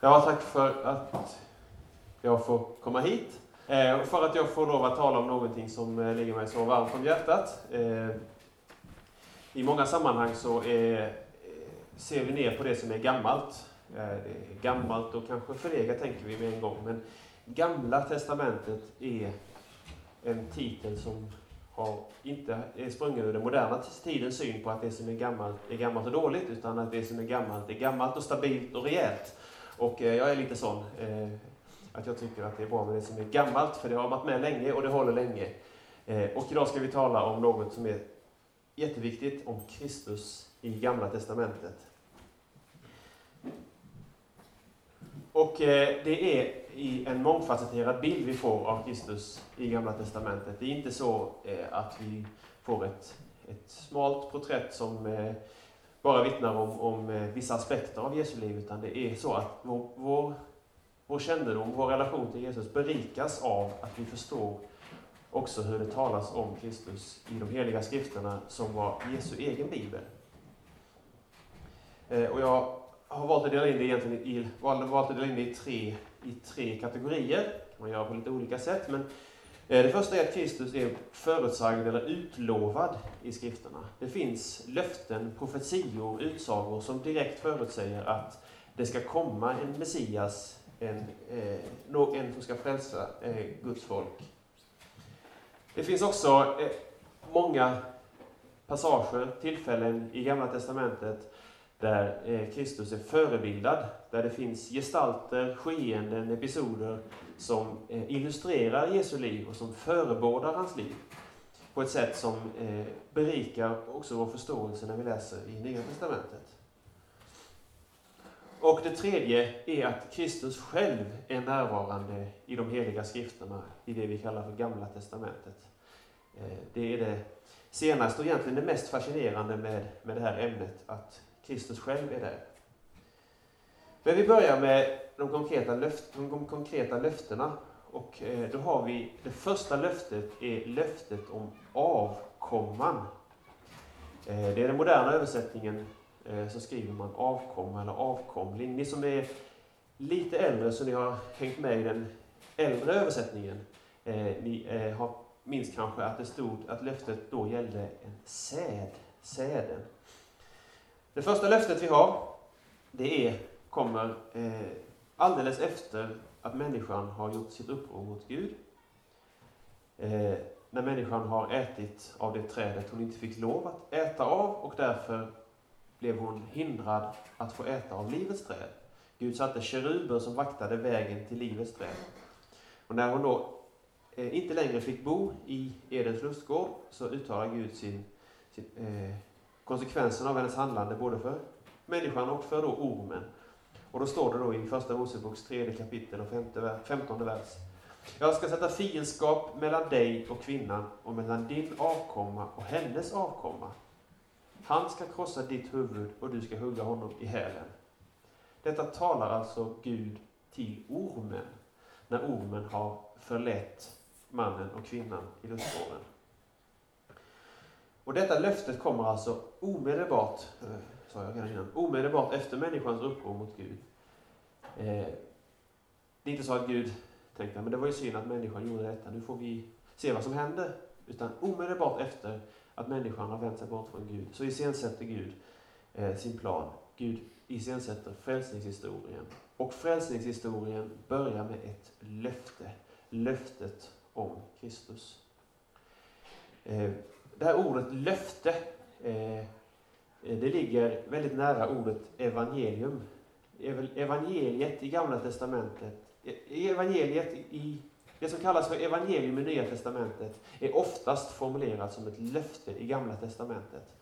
Ja, tack för att jag får komma hit. Eh, och för att jag får lov att tala om någonting som eh, ligger mig så varmt om hjärtat. Eh, I många sammanhang så är, ser vi ner på det som är gammalt. Eh, gammalt och kanske förlegat tänker vi med en gång. Men Gamla testamentet är en titel som har inte är sprungen ur den moderna tidens syn på att det som är gammalt är gammalt och dåligt, utan att det som är gammalt är gammalt och stabilt och rejält. Och eh, jag är lite sån, eh, att jag tycker att det är bra med det som är gammalt, för det har varit med länge och det håller länge. Eh, och idag ska vi tala om något som är jätteviktigt, om Kristus i Gamla Testamentet. Och eh, det är i en mångfacetterad bild vi får av Kristus i Gamla Testamentet. Det är inte så eh, att vi får ett, ett smalt porträtt som eh, bara vittnar om, om eh, vissa aspekter av Jesu liv, utan det är så att vår, vår, vår kännedom, vår relation till Jesus berikas av att vi förstår också hur det talas om Kristus i de heliga skrifterna som var Jesu egen bibel. Eh, och jag har valt att dela in det egentligen i, valt att dela in det i tre i tre kategorier. kan man göra på lite olika sätt. Men Eh, det första är att Kristus är förutsagd eller utlovad i skrifterna. Det finns löften, profetior, utsagor som direkt förutsäger att det ska komma en Messias, en, eh, en som ska frälsa eh, Guds folk. Det finns också eh, många passager, tillfällen i Gamla Testamentet där eh, Kristus är förebildad, där det finns gestalter, skeenden, episoder som eh, illustrerar Jesu liv och som förebådar hans liv på ett sätt som eh, berikar också vår förståelse när vi läser i Nya Testamentet. Och det tredje är att Kristus själv är närvarande i de heliga skrifterna, i det vi kallar för Gamla Testamentet. Eh, det är det senaste och egentligen det mest fascinerande med, med det här ämnet, att Kristus själv är där. Men vi börjar med de konkreta, löft, de konkreta löftena. Och eh, då har vi, det första löftet är löftet om avkomman. Eh, det är den moderna översättningen eh, så skriver man avkomma eller avkomling. Ni som är lite äldre så ni har hängt med i den äldre översättningen, ni har, minns kanske att det stod att löftet då gällde en säd, säden. Det första löftet vi har, det är, kommer eh, alldeles efter att människan har gjort sitt uppror mot Gud. Eh, när människan har ätit av det trädet hon inte fick lov att äta av och därför blev hon hindrad att få äta av livets träd. Gud satte keruber som vaktade vägen till livets träd. Och när hon då eh, inte längre fick bo i Edens lustgård så uttalar Gud sin, sin eh, konsekvenserna av hennes handlande både för människan och för då ormen. Och då står det då i Första Moseboks tredje kapitel och femte, femtonde vers. Jag ska sätta fiendskap mellan dig och kvinnan och mellan din avkomma och hennes avkomma. Han ska krossa ditt huvud och du ska hugga honom i hälen. Detta talar alltså Gud till ormen, när ormen har förlett mannen och kvinnan i lustgården. Och detta löftet kommer alltså omedelbart, eh, sa jag redan innan, omedelbart efter människans uppror mot Gud. Eh, det är inte så att Gud tänkte, men det var ju synd att människan gjorde detta, nu får vi se vad som händer. Utan omedelbart efter att människan har vänt sig bort från Gud, så iscensätter Gud eh, sin plan. Gud iscensätter frälsningshistorien. Och frälsningshistorien börjar med ett löfte. Löftet om Kristus. Eh, det här ordet löfte, eh, det ligger väldigt nära ordet evangelium. Evangeliet i Gamla Testamentet, e-, evangeliet i det som kallas för evangelium i Nya Testamentet är oftast formulerat som ett löfte i Gamla Testamentet.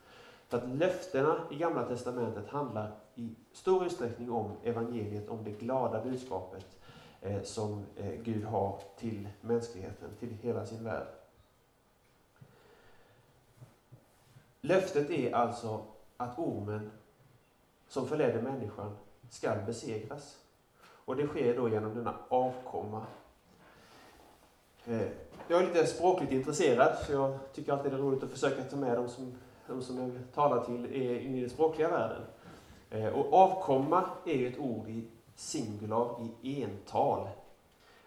För att löftena i Gamla Testamentet handlar i stor utsträckning om evangeliet, om det glada budskapet eh, som eh, Gud har till mänskligheten, till hela sin värld. Löftet är alltså att ormen som förledde människan skall besegras. Och det sker då genom denna avkomma. Eh, jag är lite språkligt intresserad, så jag tycker alltid det är roligt att försöka ta med de som, de som jag talar till in i den språkliga världen. Eh, och avkomma är ju ett ord i singular i ental.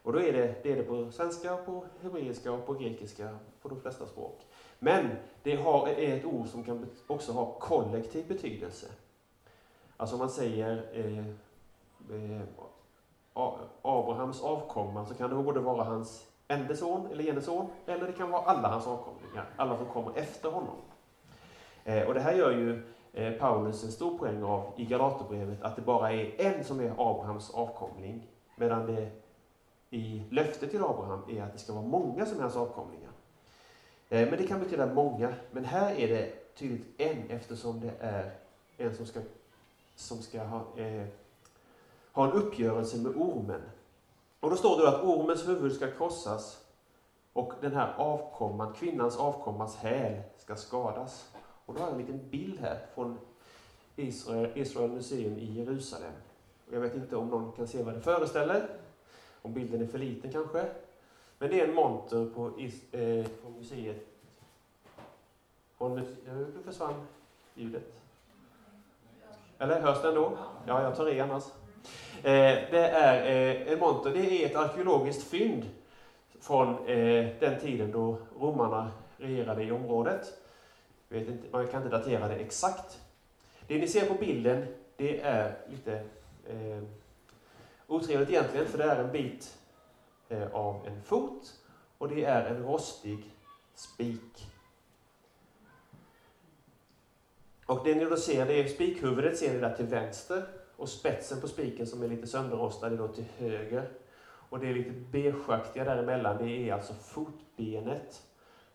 Och då är det, det är det på svenska, på hebreiska och på grekiska, på de flesta språk. Men det har, är ett ord som kan också ha kollektiv betydelse. Alltså om man säger eh, eh, Abrahams avkomma så kan det både vara hans enda son eller ene son, eller det kan vara alla hans avkomlingar, alla som kommer efter honom. Eh, och det här gör ju eh, Paulus en stor poäng av i Galaterbrevet, att det bara är en som är Abrahams avkomling, medan det i löftet till Abraham är att det ska vara många som är hans avkomlingar. Eh, men det kan betyda många, men här är det tydligt en eftersom det är en som ska, som ska ha, eh, ha en uppgörelse med ormen. Och då står det att ormens huvud ska krossas och den här avkomman, kvinnans avkommas häl ska skadas. Och då har jag en liten bild här från Israel, Israel Museum i Jerusalem. Och jag vet inte om någon kan se vad det föreställer. Om bilden är för liten kanske. Men det är en monter på, eh, på museet. Från, nu försvann ljudet. Eller hörs det ändå? Ja, jag tar i annars. Eh, det är eh, en monter, det är ett arkeologiskt fynd från eh, den tiden då romarna regerade i området. Vet inte, man kan inte datera det exakt. Det ni ser på bilden, det är lite eh, otrevligt egentligen, för det är en bit Eh, av en fot och det är en rostig spik. Och det ni då ser, det är spikhuvudet ser ni där till vänster och spetsen på spiken som är lite sönderrostad är då till höger. Och det är lite beigeaktiga däremellan, det är alltså fotbenet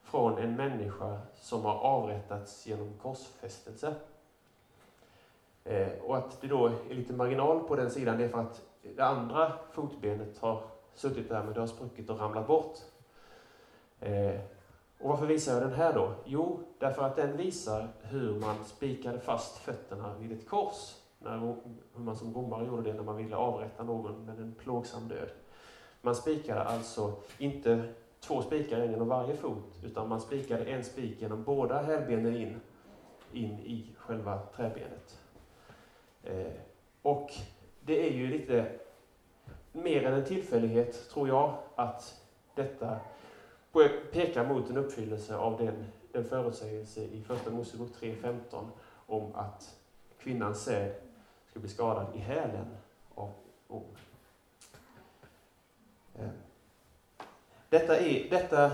från en människa som har avrättats genom korsfästelse. Eh, och att det då är lite marginal på den sidan, det är för att det andra fotbenet har suttit där men det har spruckit och ramlat bort. Eh, och varför visar jag den här då? Jo, därför att den visar hur man spikade fast fötterna vid ett kors. När, hur man som romare gjorde det när man ville avrätta någon med en plågsam död. Man spikade alltså inte två spikar genom varje fot, utan man spikade en spik genom båda hälbenen in, in i själva träbenet. Eh, och det är ju lite mer än en tillfällighet, tror jag, att detta pekar mot en uppfyllelse av den, den förutsägelse i Första Mosebok 3.15 om att kvinnans säd ska bli skadad i hälen av orm. Ehm. Detta, är, detta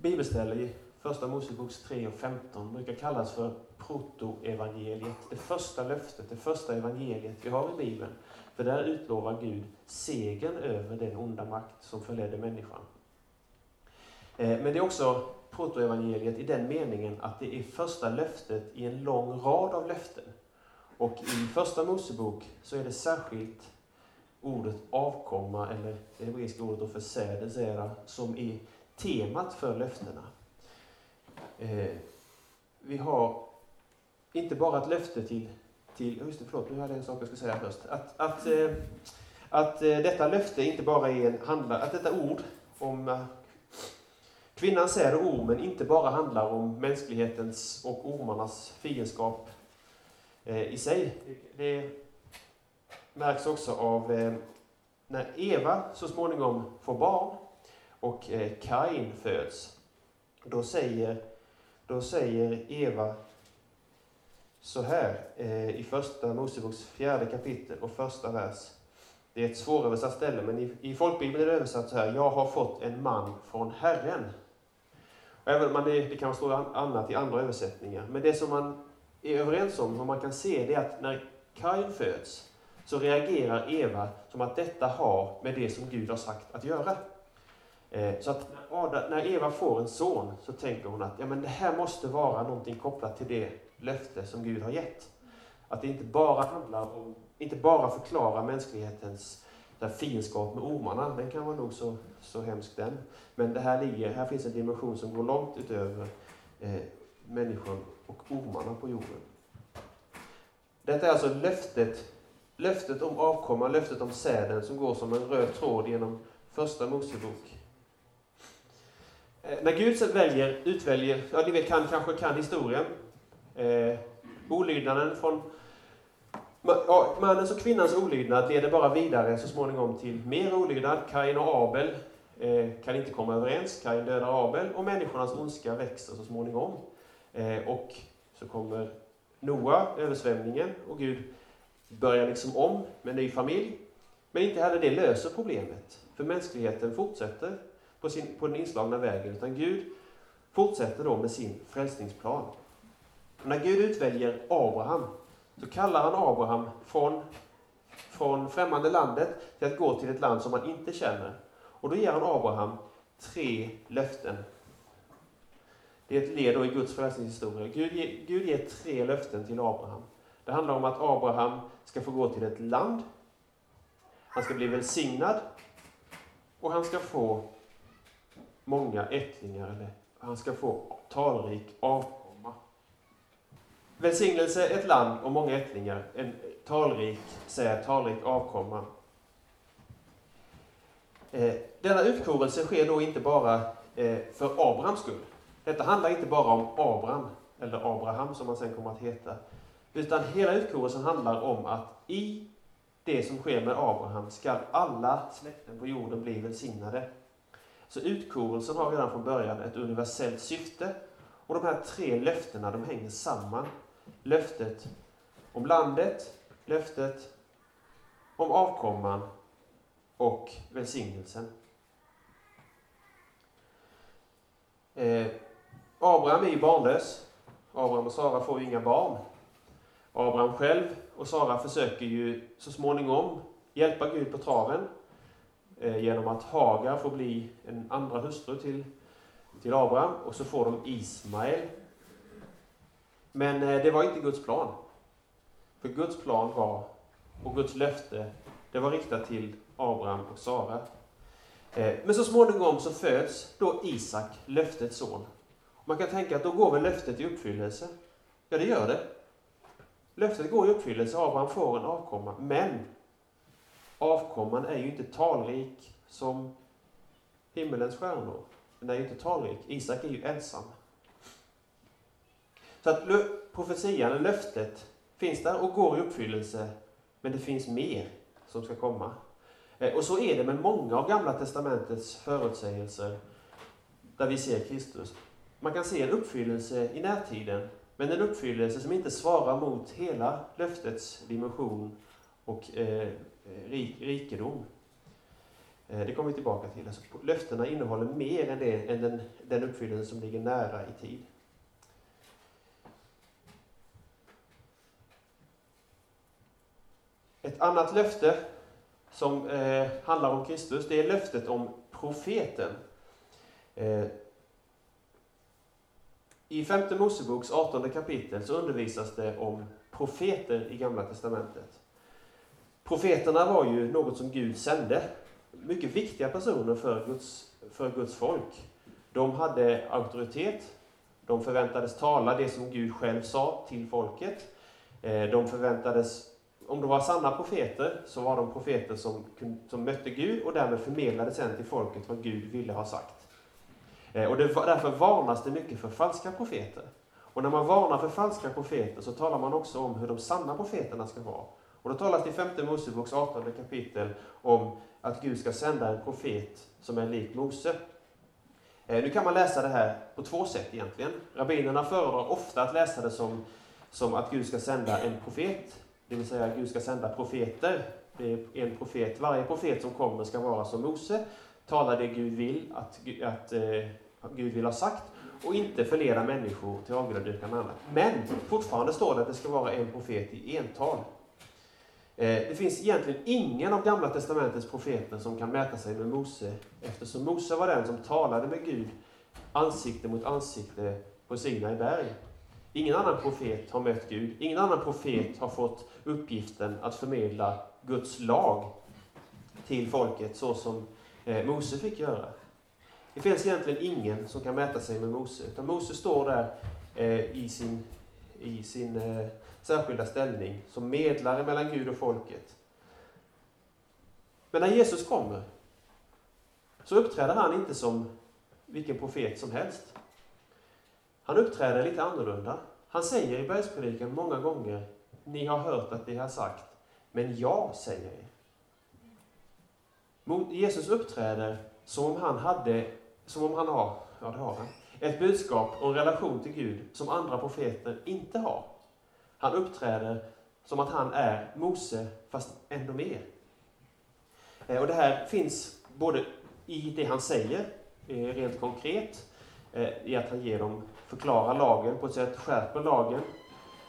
bibelställe i Första Moseboks 3 och 15 brukar kallas för protoevangeliet, det första löftet, det första evangeliet vi har i Bibeln. För där utlovar Gud segern över den onda makt som förledde människan. Eh, men det är också protoevangeliet i den meningen att det är första löftet i en lång rad av löften. Och i Första Mosebok så är det särskilt ordet avkomma, eller det hebreiska ordet för säder, som är temat för löftena. Eh, vi har inte bara ett löfte till, till just det, förlåt, nu hade jag en sak jag skulle säga först. Att, att, eh, att eh, detta löfte inte bara är en handlar, att detta ord om eh, kvinnans säd och ormen inte bara handlar om mänsklighetens och ormarnas fiendskap eh, i sig. Det, det märks också av eh, när Eva så småningom får barn och eh, Kain föds. Då säger, då säger Eva så här eh, i första Moseboks fjärde kapitel och första vers. Det är ett svåröversatt ställe, men i, i folkbibeln är det översatt så här. Jag har fått en man från Herren. även man det, det kan stå annat i andra översättningar. Men det som man är överens om, vad man kan se, det är att när Kain föds så reagerar Eva som att detta har med det som Gud har sagt att göra. Eh, så att när Eva får en son så tänker hon att ja, men det här måste vara någonting kopplat till det löfte som Gud har gett. Att det inte bara handlar om, inte bara förklara mänsklighetens där fiendskap med ormarna, den kan vara nog så, så hemsk den. Men det här, ligger, här finns en dimension som går långt utöver eh, människan och ormarna på jorden. Detta är alltså löftet, löftet om avkomma, löftet om säden som går som en röd tråd genom Första Mosebok. Eh, när Gud väljer, utväljer, ja ni vet, kan, kanske kan historien, eh, olydnaden från Mannens och kvinnans olydnad leder bara vidare så småningom till mer olydnad. Kain och Abel eh, kan inte komma överens. Kain dödar Abel och människornas ondska växer så småningom. Eh, och så kommer Noa, översvämningen, och Gud börjar liksom om med ny familj. Men inte heller det löser problemet. För mänskligheten fortsätter på, sin, på den inslagna vägen. Utan Gud fortsätter då med sin frälsningsplan. Och när Gud utväljer Abraham så kallar han Abraham från, från främmande landet till att gå till ett land som han inte känner. Och då ger han Abraham tre löften. Det är ett led i Guds frälsningshistoria. Gud, ger, Gud ger tre löften till Abraham. Det handlar om att Abraham ska få gå till ett land, han ska bli välsignad och han ska få många ättlingar, eller han ska få talrik avkomma. Välsignelse, ett land och många ättlingar, en talrik säger talrik avkomma. Eh, denna utkorelse sker då inte bara eh, för Abrahams skull. Detta handlar inte bara om Abraham, eller Abraham som han sen kommer att heta, utan hela utkorelsen handlar om att i det som sker med Abraham ska alla släkten på jorden bli välsignade. Så utkorelsen har redan från början ett universellt syfte. Och de här tre löftena de hänger samman. Löftet om landet, löftet om avkomman och välsignelsen. Eh, Abraham är ju barnlös. Abraham och Sara får ju inga barn. Abraham själv och Sara försöker ju så småningom hjälpa Gud på traven eh, genom att Hagar får bli en andra hustru till, till Abraham och så får de Ismael. Men eh, det var inte Guds plan. För Guds plan var, och Guds löfte, det var riktat till Abraham och Sara. Eh, men så småningom så föds då Isak, löftets son. Man kan tänka att då går väl löftet i uppfyllelse? Ja, det gör det. Löftet går i uppfyllelse, Abraham får en avkomma, men avkomman är ju inte talrik som himmelens stjärnor. Den är ju inte talrik. Isak är ju ensam. Så att profetian, löftet, finns där och går i uppfyllelse, men det finns mer som ska komma. Eh, och så är det med många av Gamla Testamentets förutsägelser där vi ser Kristus. Man kan se en uppfyllelse i närtiden, men en uppfyllelse som inte svarar mot hela löftets dimension och eh, rik, rikedom. Eh, det kommer vi tillbaka till. Alltså, löftena innehåller mer än, det, än den, den uppfyllelse som ligger nära i tid. Annat löfte som eh, handlar om Kristus, det är löftet om profeten. Eh, i femte Moseboks 18 kapitel så undervisas det om profeter i Gamla Testamentet. Profeterna var ju något som Gud sände. Mycket viktiga personer för Guds, för Guds folk. De hade auktoritet. De förväntades tala det som Gud själv sa till folket. Eh, de förväntades, om de var sanna profeter, så var de profeter som, som mötte Gud och därmed förmedlade sen till folket vad Gud ville ha sagt. Eh, och det, därför varnas det mycket för falska profeter. Och när man varnar för falska profeter så talar man också om hur de sanna profeterna ska vara. Och då talas det i femte Moseboks 18 kapitel om att Gud ska sända en profet som är lik Mose. Eh, nu kan man läsa det här på två sätt egentligen. Rabbinerna föredrar ofta att läsa det som, som att Gud ska sända en profet, det vill säga Gud ska sända profeter. Det är en profet. Varje profet som kommer ska vara som Mose, tala det Gud vill att, att eh, Gud vill ha sagt och inte förleda människor till avgudadyrkan annat. Men fortfarande står det att det ska vara en profet i ental. Eh, det finns egentligen ingen av Gamla Testamentets profeter som kan mäta sig med Mose eftersom Mose var den som talade med Gud ansikte mot ansikte på Sinai berg. Ingen annan profet har mött Gud. Ingen annan profet har fått uppgiften att förmedla Guds lag till folket så som eh, Mose fick göra. Det finns egentligen ingen som kan mäta sig med Mose, utan Mose står där eh, i sin, i sin eh, särskilda ställning som medlare mellan Gud och folket. Men när Jesus kommer så uppträder han inte som vilken profet som helst. Han uppträder lite annorlunda. Han säger i bergspredikan många gånger ni har hört att det har sagt, men jag säger er. Jesus uppträder som om han hade, som om han har, ja det har han, ett budskap och en relation till Gud som andra profeter inte har. Han uppträder som att han är Mose, fast ändå mer. Eh, och det här finns både i det han säger, eh, rent konkret, eh, i att han ger dem, förklarar lagen på ett sätt, skärper lagen,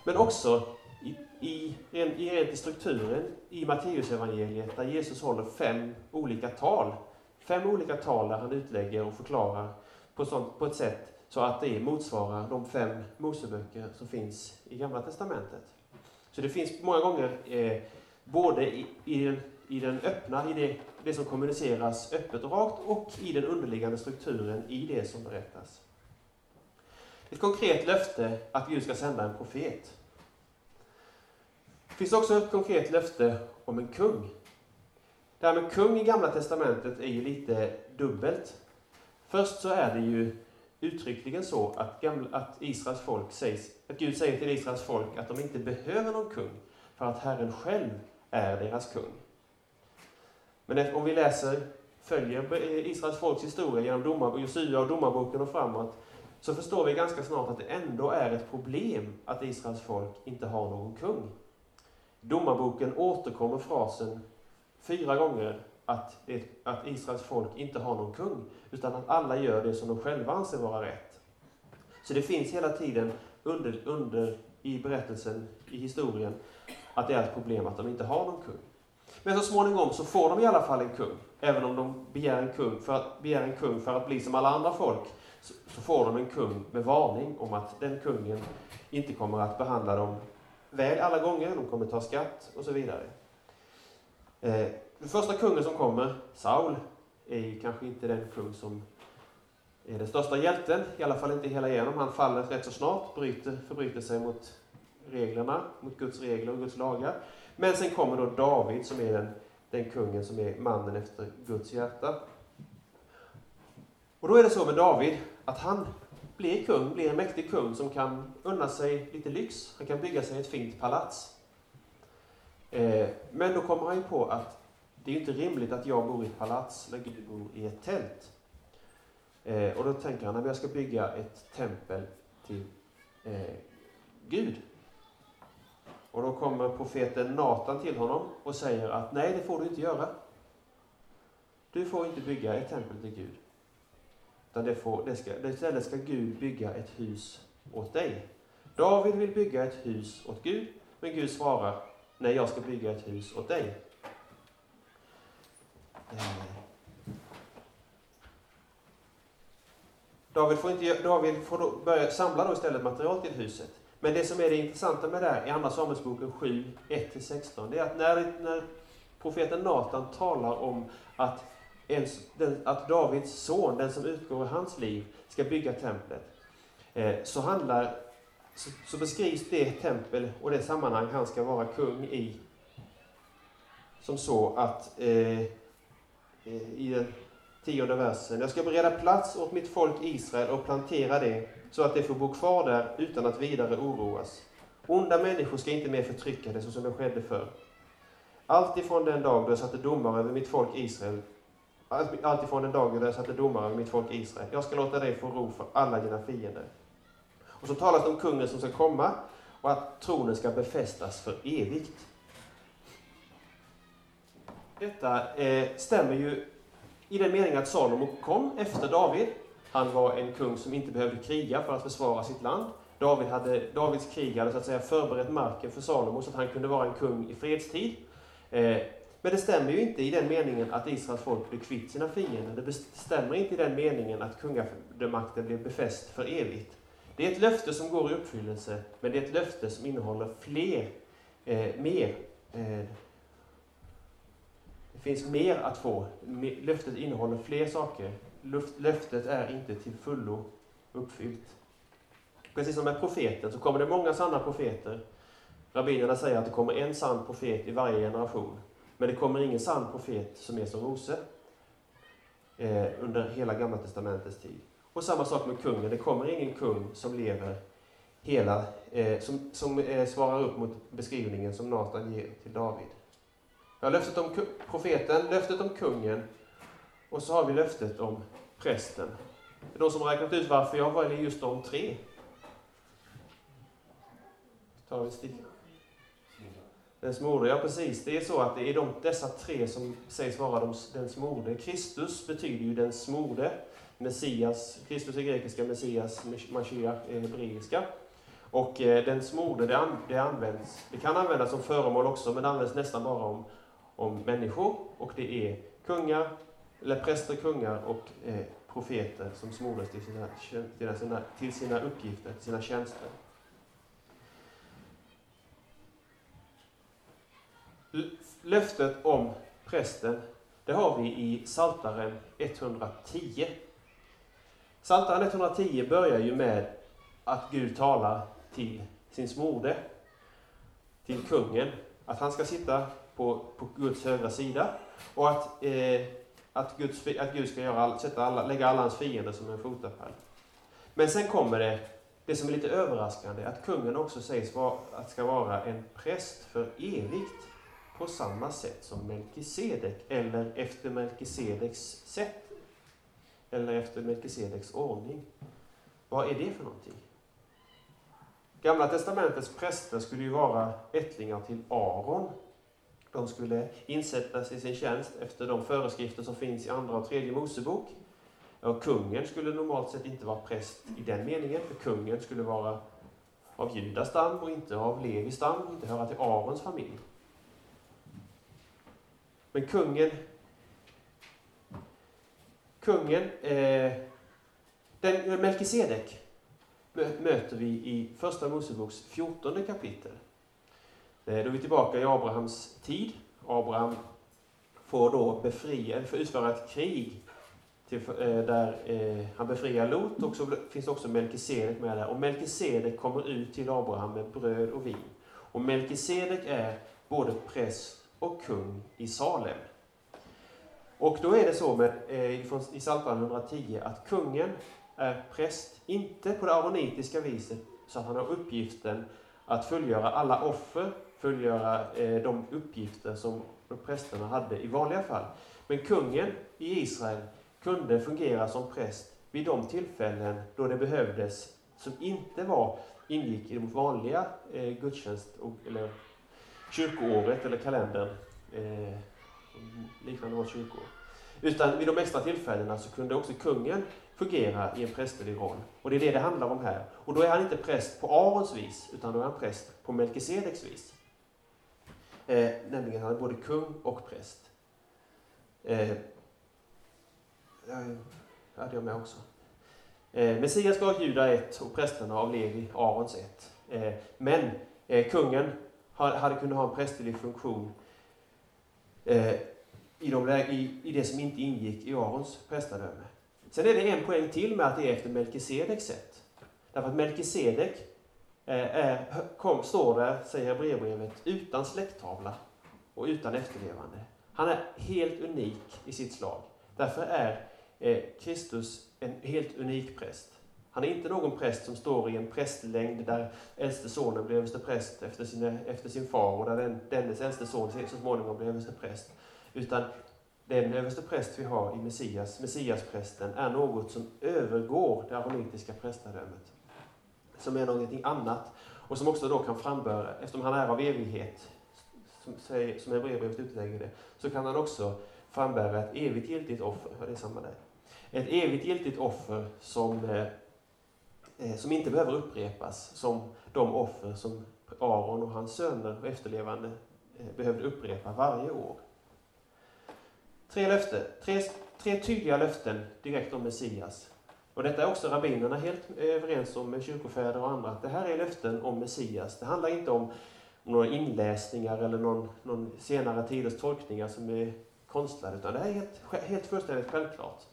men också i, i, i, rent i strukturen i Matteusevangeliet där Jesus håller fem olika tal. Fem olika tal där han utlägger och förklarar på, sånt, på ett sätt så att det motsvarar de fem Moseböcker som finns i Gamla Testamentet. Så det finns många gånger eh, både i, i, den, i den öppna, i det, det som kommuniceras öppet och rakt, och i den underliggande strukturen i det som berättas. Ett konkret löfte att Gud ska sända en profet. Det finns också ett konkret löfte om en kung. Det här med kung i Gamla Testamentet är ju lite dubbelt. Först så är det ju uttryckligen så att, gamla, att Israels folk sägs, att Gud säger till Israels folk att de inte behöver någon kung, för att Herren själv är deras kung. Men om vi läser, följer Israels folks historia genom domar, Josua och domarboken och framåt, så förstår vi ganska snart att det ändå är ett problem att Israels folk inte har någon kung. Domarboken återkommer frasen fyra gånger att, det, att Israels folk inte har någon kung, utan att alla gör det som de själva anser vara rätt. Så det finns hela tiden under, under i berättelsen, i historien, att det är ett problem att de inte har någon kung. Men så småningom så får de i alla fall en kung. Även om de begär en kung för att, begär en kung för att bli som alla andra folk, så, får de en kung med varning om att den kungen inte kommer att behandla dem väl alla gånger, de kommer ta skatt och så vidare. Eh, den första kungen som kommer, Saul, är kanske inte den kung som är den största hjälten, i alla fall inte hela igenom. Han faller rätt så snart, bryter, förbryter sig mot reglerna, mot Guds regler och Guds lagar. Men sen kommer då David som är den, den kungen som är mannen efter Guds hjärta. Och då är det så med David att han blir kung, blir en mäktig kung som kan unna sig lite lyx. Han kan bygga sig ett fint palats. Eh, men då kommer han ju på att det är inte rimligt att jag bor i ett palats när Gud bor i ett tält. Eh, och då tänker han att jag ska bygga ett tempel till eh, Gud. Och då kommer profeten Natan till honom och säger att nej, det får du inte göra. Du får inte bygga ett tempel till Gud. Utan det får, det ska, istället ska Gud bygga ett hus åt dig. David vill bygga ett hus åt Gud, men Gud svarar, nej, jag ska bygga ett hus åt dig. Eh. David får, inte, David får då börja samla då istället material till huset. Men det som är det intressanta med det här i Andra Samuelsboken 7, 1-16, det är att när, när profeten Natan talar om att, att Davids son, den som utgår ur hans liv, ska bygga templet, eh, så, handlar, så, beskrivs det tempel och det sammanhang han ska vara kung i som så att eh, eh, i den tionde versen. Jag ska bereda plats åt mitt folk Israel och plantera det så att det får bo kvar där utan att vidare oroas. Onda människor ska inte mer förtrycka det så som det skedde förr. Allt ifrån den dag då jag satte domar över mitt folk Israel alltifrån den dag då jag satte domare över mitt folk Israel. Jag ska låta dig få ro för alla dina fiender. Och så talas det om kungen som ska komma och att tronen ska befästas för evigt. Detta eh, stämmer ju i den meningen att Salomo kom efter David. Han var en kung som inte behövde kriga för att försvara sitt land. David hade, Davids krig hade så att säga förberett marken för Salomo så att han kunde vara en kung i fredstid. Eh, men det stämmer ju inte i den meningen att Israels folk blev kvitt sina fiender. Det stämmer inte i den meningen att kungamakten blev befäst för evigt. Det är ett löfte som går i uppfyllelse, men det är ett löfte som innehåller fler, eh, mer eh, finns mer att få. Löftet innehåller fler saker. Löftet är inte till fullo uppfyllt. Precis som med profeten så kommer det många sanna profeter. Rabbinerna säger att det kommer en sann profet i varje generation. Men det kommer ingen sann profet som är som Mose eh, under hela Gamla Testamentets tid. Och samma sak med kungen. Det kommer ingen kung som lever hela, eh, som, som eh, svarar upp mot beskrivningen som Natan ger till David. Vi har löftet om profeten, löftet om kungen och så har vi löftet om prästen. Det är någon som har räknat ut varför jag väljer just de tre. Tar vi en. Den smorde, ja precis. Det är så att det är de, dessa tre som sägs vara de, den smorde. Kristus betyder ju den smorde. Messias, Kristus är grekiska, Messias, Mashiach är hebreiska. Och eh, den smorde, det, an, det, används, det kan användas som föremål också, men det används nästan bara om, om människor. Och det är kungar, eller präster, kungar och eh, profeter som smordes till sina, till, sina, till sina uppgifter, till sina tjänster. Löftet om prästen, det har vi i Saltaren 110. Saltaren 110 börjar ju med att Gud talar till sin smorde, till kungen, att han ska sitta på, på Guds högra sida och att, eh, att, Guds, att Gud ska göra, sätta alla, lägga alla hans fiender som en fotapall. Men sen kommer det, det som är lite överraskande, att kungen också sägs vara, att ska vara en präst för evigt på samma sätt som Melkisedek, eller efter Melkisedeks sätt, eller efter Melkisedeks ordning. Vad är det för någonting? Gamla testamentets präster skulle ju vara ättlingar till Aron. De skulle insättas i sin tjänst efter de föreskrifter som finns i Andra och Tredje Mosebok. Och kungen skulle normalt sett inte vara präst i den meningen, för kungen skulle vara av Judas stam och inte av Levis stam, inte höra till Arons familj. Men kungen, kungen, eh, den, Melkisedek möter vi i Första Moseboks 14 kapitel. Eh, då är vi tillbaka i Abrahams tid. Abraham får då befria, får utföra ett krig till, eh, där eh, han befriar Lot och så finns också Melkisedek med där. Och Melkisedek kommer ut till Abraham med bröd och vin. Och Melkisedek är både präst och kung i Salem. Och då är det så med, eh, i Psaltaren 110 att kungen är präst, inte på det aronitiska viset, så att han har uppgiften att fullgöra alla offer, fullgöra eh, de uppgifter som prästerna hade i vanliga fall. Men kungen i Israel kunde fungera som präst vid de tillfällen då det behövdes, som inte var, ingick i de vanliga eh, gudstjänst eller kyrkoåret eller kalendern, eh, liknande vårt kyrkoår. Utan vid de extra tillfällena så kunde också kungen fungera i en prästerlig roll. Och det är det det handlar om här. Och då är han inte präst på Arons vis, utan då är han präst på Melkisedeks vis. Eh, nämligen han är både kung och präst. Eh, hade jag med också. Eh, Messias gav Juda ett och prästerna av Levi Arons ett. Eh, men eh, kungen hade kunnat ha en prästerlig funktion eh, i, de, i, i det som inte ingick i Arons prästadöme. Sen är det en poäng till med att det är efter Melkisedeks sätt. Därför att Melkisedek eh, kom, står där, säger brevbrevet, utan släkttavla och utan efterlevande. Han är helt unik i sitt slag. Därför är eh, Kristus en helt unik präst. Han är inte någon präst som står i en prästlängd där äldste sonen blir överste präst efter, sina, efter sin far och där den, dennes äldste son så småningom blir överste präst. Utan den överste präst vi har i Messias, Messiasprästen, är något som övergår det aronitiska prästadömet. Som är någonting annat och som också då kan framböra, eftersom han är av evighet, som, som Hebreerbrevet utlägger det, så kan han också frambära ett evigt giltigt offer. det är samma där. Ett evigt giltigt offer som, eh, Eh, som inte behöver upprepas, som de offer som Aron och hans söner och efterlevande eh, behövde upprepa varje år. Tre, löfte, tre, tre tydliga löften direkt om Messias. Och detta är också rabbinerna helt eh, överens om med kyrkofäder och andra. Att det här är löften om Messias. Det handlar inte om några inläsningar eller någon, någon senare tiders tolkningar som är konstlade, utan det här är helt, helt fullständigt självklart.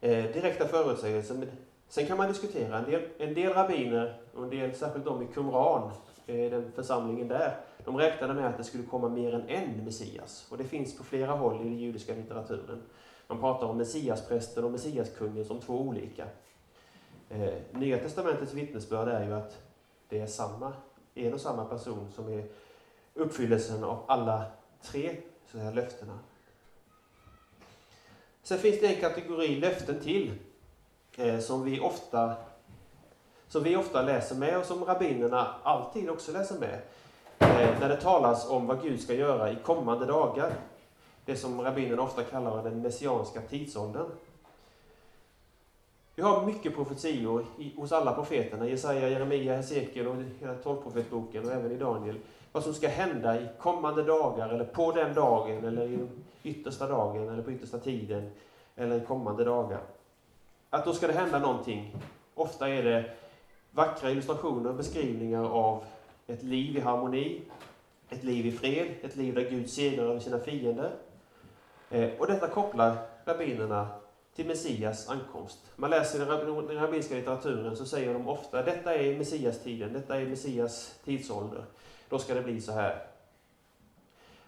Eh, direkta förutsägelser. Sen kan man diskutera. En del, en del rabbiner, och en del, särskilt de i Qumran, eh, den församlingen där, de räknade med att det skulle komma mer än en Messias. Och det finns på flera håll i den judiska litteraturen. Man pratar om Messiasprästen och Messiaskungen som två olika. Eh, Nya testamentets vittnesbörd är ju att det är samma, en och samma person som är uppfyllelsen av alla tre så här, löftena. Sen finns det en kategori löften till eh, som, vi ofta, som vi ofta läser med och som rabbinerna alltid också läser med. Eh, när det talas om vad Gud ska göra i kommande dagar. Det som rabbinerna ofta kallar den messianska tidsåldern. Vi har mycket profetior hos alla profeterna, Jesaja, Jeremia, Hesekiel och hela tolvprofetboken och även i Daniel. Vad som ska hända i kommande dagar, eller på den dagen, eller i den yttersta dagen, eller på yttersta tiden, eller i kommande dagar. Att då ska det hända någonting. Ofta är det vackra illustrationer och beskrivningar av ett liv i harmoni, ett liv i fred, ett liv där Gud segrar över sina fiender. Eh, och detta kopplar rabbinerna till Messias ankomst. Man läser i den rabbinska litteraturen så säger de ofta detta är Messias tiden, detta är Messias tidsålder. Då ska det bli så här.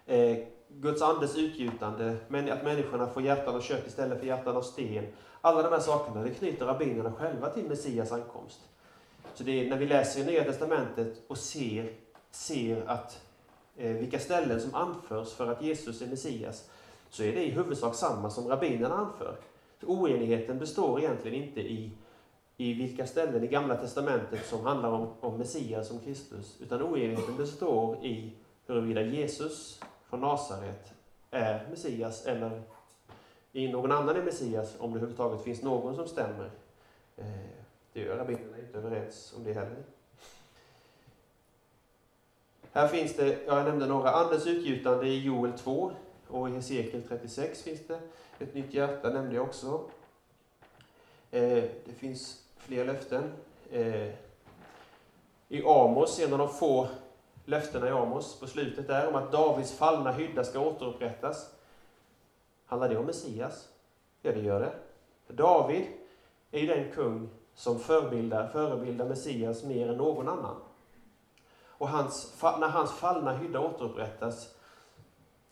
Eh, Guds andes utgjutande, men att människorna får hjärtan av kött istället för hjärtan av sten. Alla de här sakerna det knyter rabbinerna själva till Messias ankomst. Så det är när vi läser i Nya Testamentet och ser, ser att eh, vilka ställen som anförs för att Jesus är Messias, så är det i huvudsak samma som rabbinerna anför. Så oenigheten består egentligen inte i, i vilka ställen i Gamla Testamentet som handlar om, om Messias som Kristus, utan oenigheten består i huruvida Jesus från Nasaret är Messias eller i någon annan är Messias, om det överhuvudtaget finns någon som stämmer. Eh, det gör rabbinerna inte överens om det heller. Här finns det, jag nämnde några, Andens utgjutande i Joel 2 och i Hesekiel 36 finns det. Ett nytt hjärta nämnde jag också. Eh, det finns fler löften. Eh, I Amos, en av de få löftena i Amos, på slutet där, om att Davids fallna hydda ska återupprättas. Handlar det om Messias? Ja, det gör det. David är ju den kung som förebildar, förebildar Messias mer än någon annan. Och hans, när hans fallna hydda återupprättas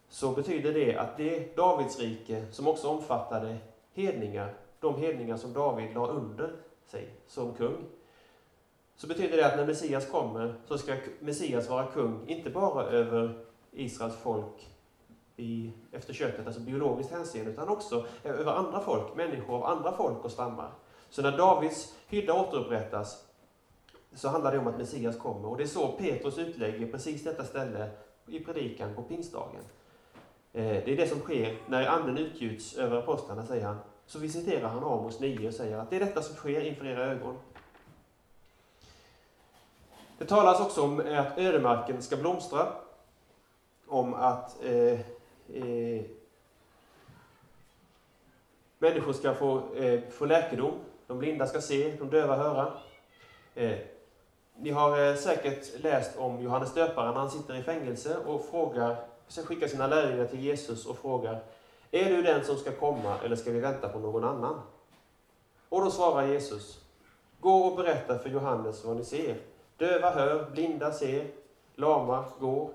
så betyder det att det Davids rike som också omfattade hedningar, de hedningar som David la under sig som kung, så betyder det att när Messias kommer så ska Messias vara kung, inte bara över Israels folk i, efter köttet, alltså biologiskt hänseende, utan också över andra folk, människor av andra folk och stammar. Så när Davids hydda återupprättas så handlar det om att Messias kommer. Och det är så Petrus utlägger precis detta ställe i predikan på pingstdagen. Eh, det är det som sker när anden utgjuts över apostlarna, säger han. Så visiterar han Amos 9 och säger att det är detta som sker inför era ögon. Det talas också om att ödemarken ska blomstra. Om att eh, eh, människor ska få, eh, få läkedom. De blinda ska se, de döva höra. Eh, ni har eh, säkert läst om Johannes döparen när han sitter i fängelse och frågar, skickar sina lärjungar till Jesus och frågar Är du den som ska komma eller ska vi vänta på någon annan? Och då svarar Jesus Gå och berätta för Johannes vad ni ser. Döva hör, blinda ser, lama går.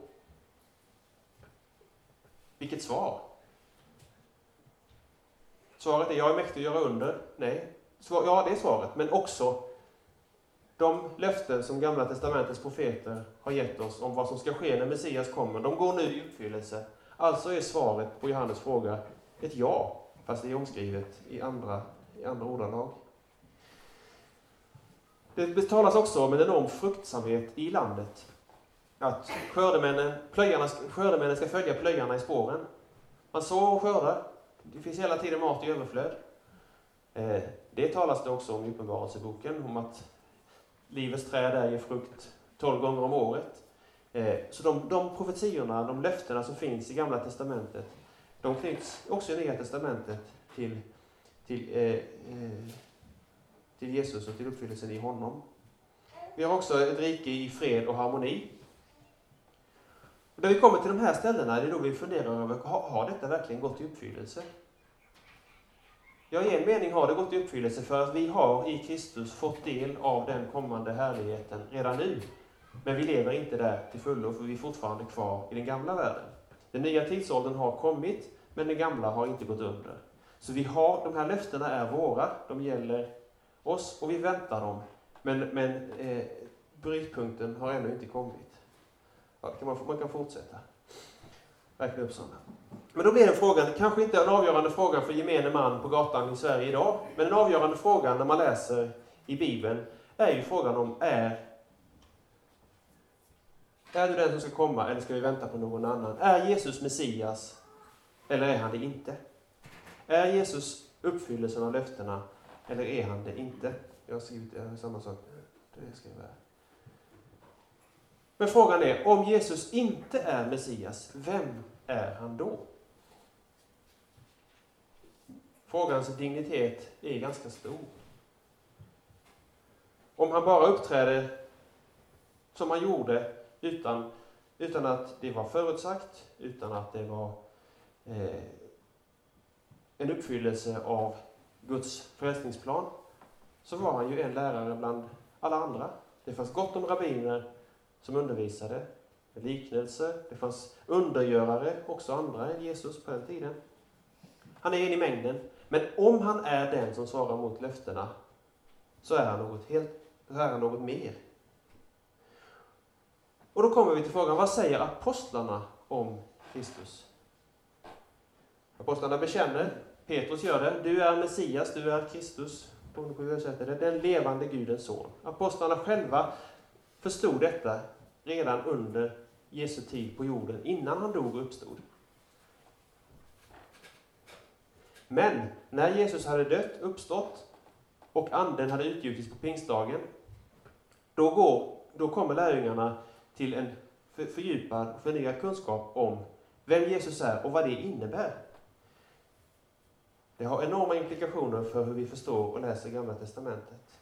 Vilket svar! Svaret är, jag är mäktig att göra under. Nej. Ja, det är svaret. Men också de löften som Gamla Testamentets profeter har gett oss om vad som ska ske när Messias kommer, de går nu i uppfyllelse. Alltså är svaret på Johannes fråga ett ja, fast det är omskrivet i andra, i andra ordalag. Det talas också om en enorm fruktsamhet i landet. Att skördemännen, plöjarna, skördemännen ska följa plöjarna i spåren. Man sår och skördar. Det finns hela tiden mat i överflöd. Eh, det talas det också om i Uppenbarelseboken, om att livets träd där ger frukt tolv gånger om året. Eh, så de, de profetiorna, de löftena som finns i Gamla Testamentet, de knyts också i Nya Testamentet till, till eh, eh till Jesus och till uppfyllelsen i honom. Vi har också ett rike i fred och harmoni. Och när vi kommer till de här ställena är det då vi funderar över, har detta verkligen gått i uppfyllelse? Ja, i en mening har det gått i uppfyllelse för att vi har i Kristus fått del av den kommande härligheten redan nu. Men vi lever inte där till fullo, för vi är fortfarande kvar i den gamla världen. Den nya tidsåldern har kommit, men den gamla har inte gått under. Så vi har, de här löftena är våra, de gäller oss och vi väntar dem. Men, men eh, brytpunkten har ännu inte kommit. Ja, man, man kan fortsätta. Räkna upp sådana. Men då blir den frågan, kanske inte en avgörande fråga för gemene man på gatan i Sverige idag, men en avgörande fråga när man läser i Bibeln är ju frågan om är är du den som ska komma eller ska vi vänta på någon annan? Är Jesus Messias eller är han det inte? Är Jesus uppfyllelsen av löftena eller är han det inte? Jag har skrivit jag har samma sak. Det ska jag Men frågan är, om Jesus inte är Messias, vem är han då? Frågans dignitet är ganska stor. Om han bara uppträder som han gjorde utan, utan att det var förutsagt, utan att det var eh, en uppfyllelse av Guds frälsningsplan, så var han ju en lärare bland alla andra. Det fanns gott om rabbiner som undervisade med liknelser. Det fanns undergörare, också andra än Jesus på den tiden. Han är en i mängden. Men om han är den som svarar mot löftena, så är han något, helt, så är han något mer. Och då kommer vi till frågan, vad säger apostlarna om Kristus? Apostlarna bekänner, Petrus gör det, du är Messias, du är Kristus, beroende på hur översätter det, den levande Gudens son. Apostlarna själva förstod detta redan under Jesu tid på jorden, innan han dog och uppstod. Men när Jesus hade dött, uppstått och anden hade utgjutits på pingstdagen, då, går, då kommer lärjungarna till en fördjupad och förnyad kunskap om vem Jesus är och vad det innebär. Det har enorma implikationer för hur vi förstår och läser Gamla Testamentet.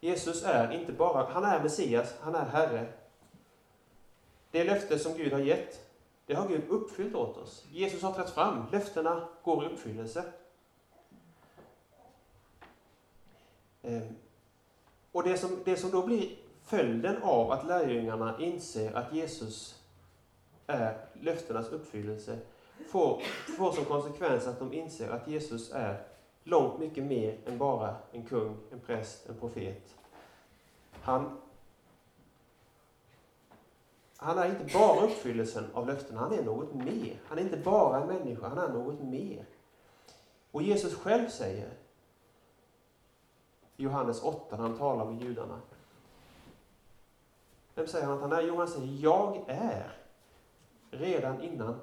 Jesus är inte bara, han är Messias, han är Herre. Det löfte som Gud har gett, det har Gud uppfyllt åt oss. Jesus har trätt fram, löftena går i uppfyllelse. Ehm, och det som, det som då blir följden av att lärjungarna inser att Jesus är löftenas uppfyllelse, får, får som konsekvens att de inser att Jesus är långt mycket mer än bara en kung, en präst, en profet. Han, han är inte bara uppfyllelsen av löftena, han är något mer. Han är inte bara en människa, han är något mer. Och Jesus själv säger i Johannes 8, när han talar med judarna. Vem säger han att han är? Jo, han säger Jag är redan innan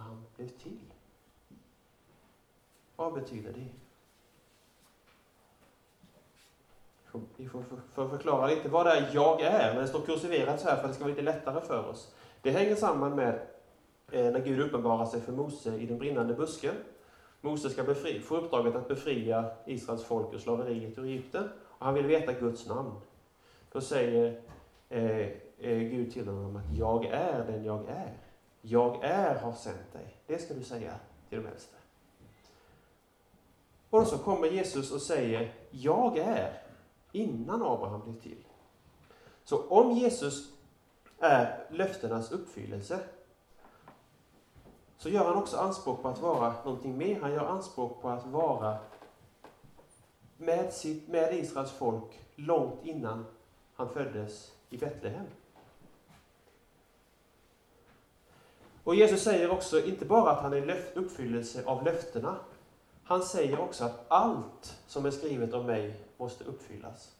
han blev till. Vad betyder det? Vi får för förklara lite vad det är jag är, men det står kursiverat så här för att det ska vara lite lättare för oss. Det hänger samman med eh, när Gud uppenbarar sig för Mose i den brinnande busken. Mose ska befri, få uppdraget att befria Israels folk ur slaveriet ur Egypten och han vill veta Guds namn. Då säger eh, eh, Gud till honom att jag är den jag är. Jag är har sänt dig. Det ska du säga till de äldste. Och så kommer Jesus och säger Jag är innan Abraham blev till. Så om Jesus är löftenas uppfyllelse så gör han också anspråk på att vara någonting mer. Han gör anspråk på att vara med, sitt, med Israels folk långt innan han föddes i Betlehem. Och Jesus säger också inte bara att han är uppfyllelse av löftena. Han säger också att allt som är skrivet om mig måste uppfyllas.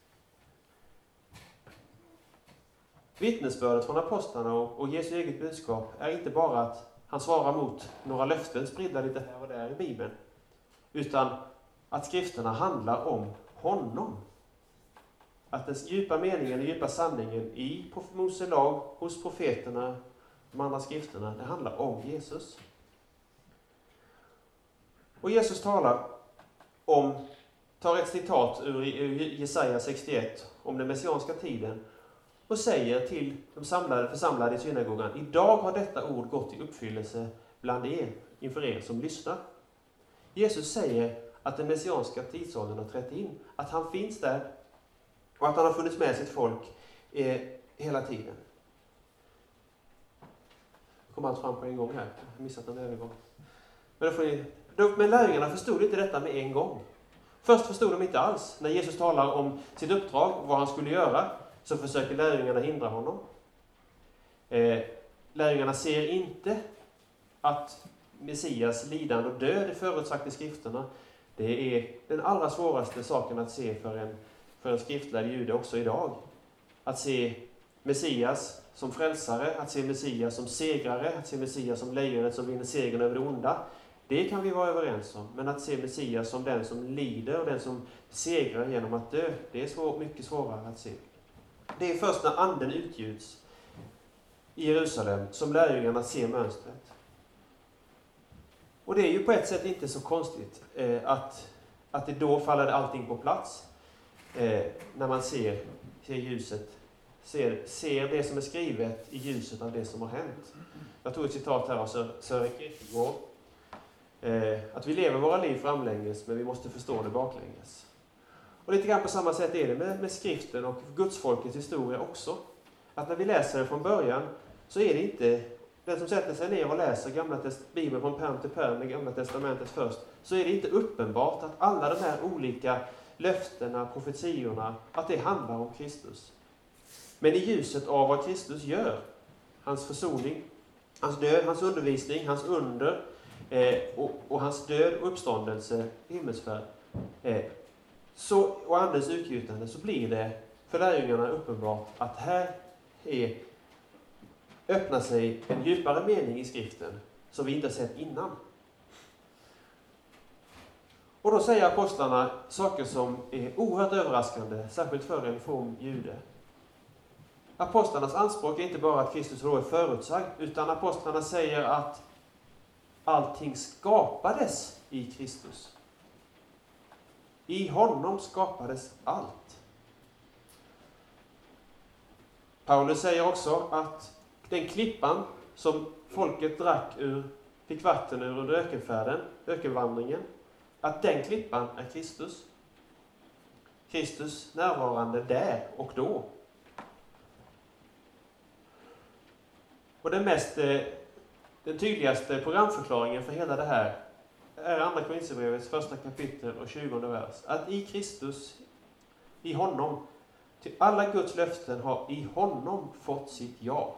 Vittnesbördet från apostlarna och Jesu eget budskap är inte bara att han svarar mot några löften spridda lite här och där i Bibeln, utan att skrifterna handlar om honom. Att den djupa meningen, den djupa sanningen i Mose lag, hos profeterna, de andra skrifterna, det handlar om Jesus. Och Jesus talar om, tar ett citat ur Jesaja 61 om den messianska tiden och säger till de samlade, församlade i synagogan, idag har detta ord gått i uppfyllelse bland er, inför er som lyssnar. Jesus säger att den messianska tidsåldern har trätt in, att han finns där och att han har funnits med sitt folk eh, hela tiden. Kom allt fram på en gång här, jag missat en övergång. Men, då får ni, då, men lärjungarna förstod inte detta med en gång. Först förstod de inte alls. När Jesus talar om sitt uppdrag, vad han skulle göra, så försöker lärjungarna hindra honom. Eh, lärjungarna ser inte att Messias lidande och död är förutsagt i skrifterna. Det är den allra svåraste saken att se för en, för en skriftlärd jude också idag. Att se Messias som frälsare, att se Messias som segrare, att se Messias som lejonet som vinner segern över det onda. Det kan vi vara överens om. Men att se Messias som den som lider och den som segrar genom att dö, det är svår, mycket svårare att se. Det är först när Anden utgjuts i Jerusalem som lärjungarna ser mönstret. Och det är ju på ett sätt inte så konstigt eh, att, att det då faller allting på plats. Eh, när man ser, ser ljuset, ser, ser det som är skrivet i ljuset av det som har hänt. Jag tog ett citat här av Sören Kierkegaard. Eh, att vi lever våra liv framlänges, men vi måste förstå det baklänges. Och lite grann på samma sätt är det med, med skriften och gudsfolkets historia också. Att när vi läser det från början så är det inte den som sätter sig ner och läser gamla Bibeln från pärm till pärm, det gamla testamentet först, så är det inte uppenbart att alla de här olika löftena, profetiorna, att det handlar om Kristus. Men i ljuset av vad Kristus gör, hans försoning, hans död, hans undervisning, hans under eh, och, och, hans död och uppståndelse, himmelsfärd, eh, så, och Andens utgjutande, så blir det för lärjungarna uppenbart att här är öppnar sig en djupare mening i skriften som vi inte sett innan. Och då säger apostlarna saker som är oerhört överraskande, särskilt för en from jude. Apostlarnas anspråk är inte bara att Kristus då är förutsagd, utan apostlarna säger att allting skapades i Kristus. I honom skapades allt. Paulus säger också att den klippan som folket drack ur, fick vatten ur under ökenfärden, ökenvandringen, att den klippan är Kristus. Kristus närvarande där och då. Och den, mest, eh, den tydligaste programförklaringen för hela det här är Andra Korinthierbrevets första kapitel och tjugonde vers. Att i Kristus, i honom, till alla Guds löften har i honom fått sitt ja.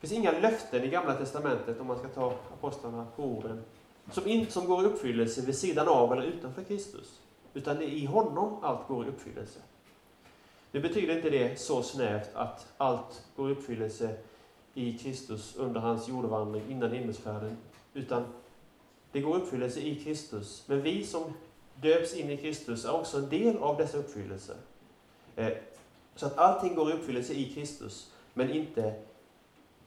Det finns inga löften i Gamla Testamentet, om man ska ta apostlarna på orden, som, in, som går i uppfyllelse vid sidan av eller utanför Kristus. Utan det är i honom allt går i uppfyllelse. Nu betyder inte det så snävt att allt går i uppfyllelse i Kristus under hans jordvandring innan himmelsfärden, utan det går i uppfyllelse i Kristus. Men vi som döps in i Kristus är också en del av dessa uppfyllelser. Eh, så att allting går i uppfyllelse i Kristus, men inte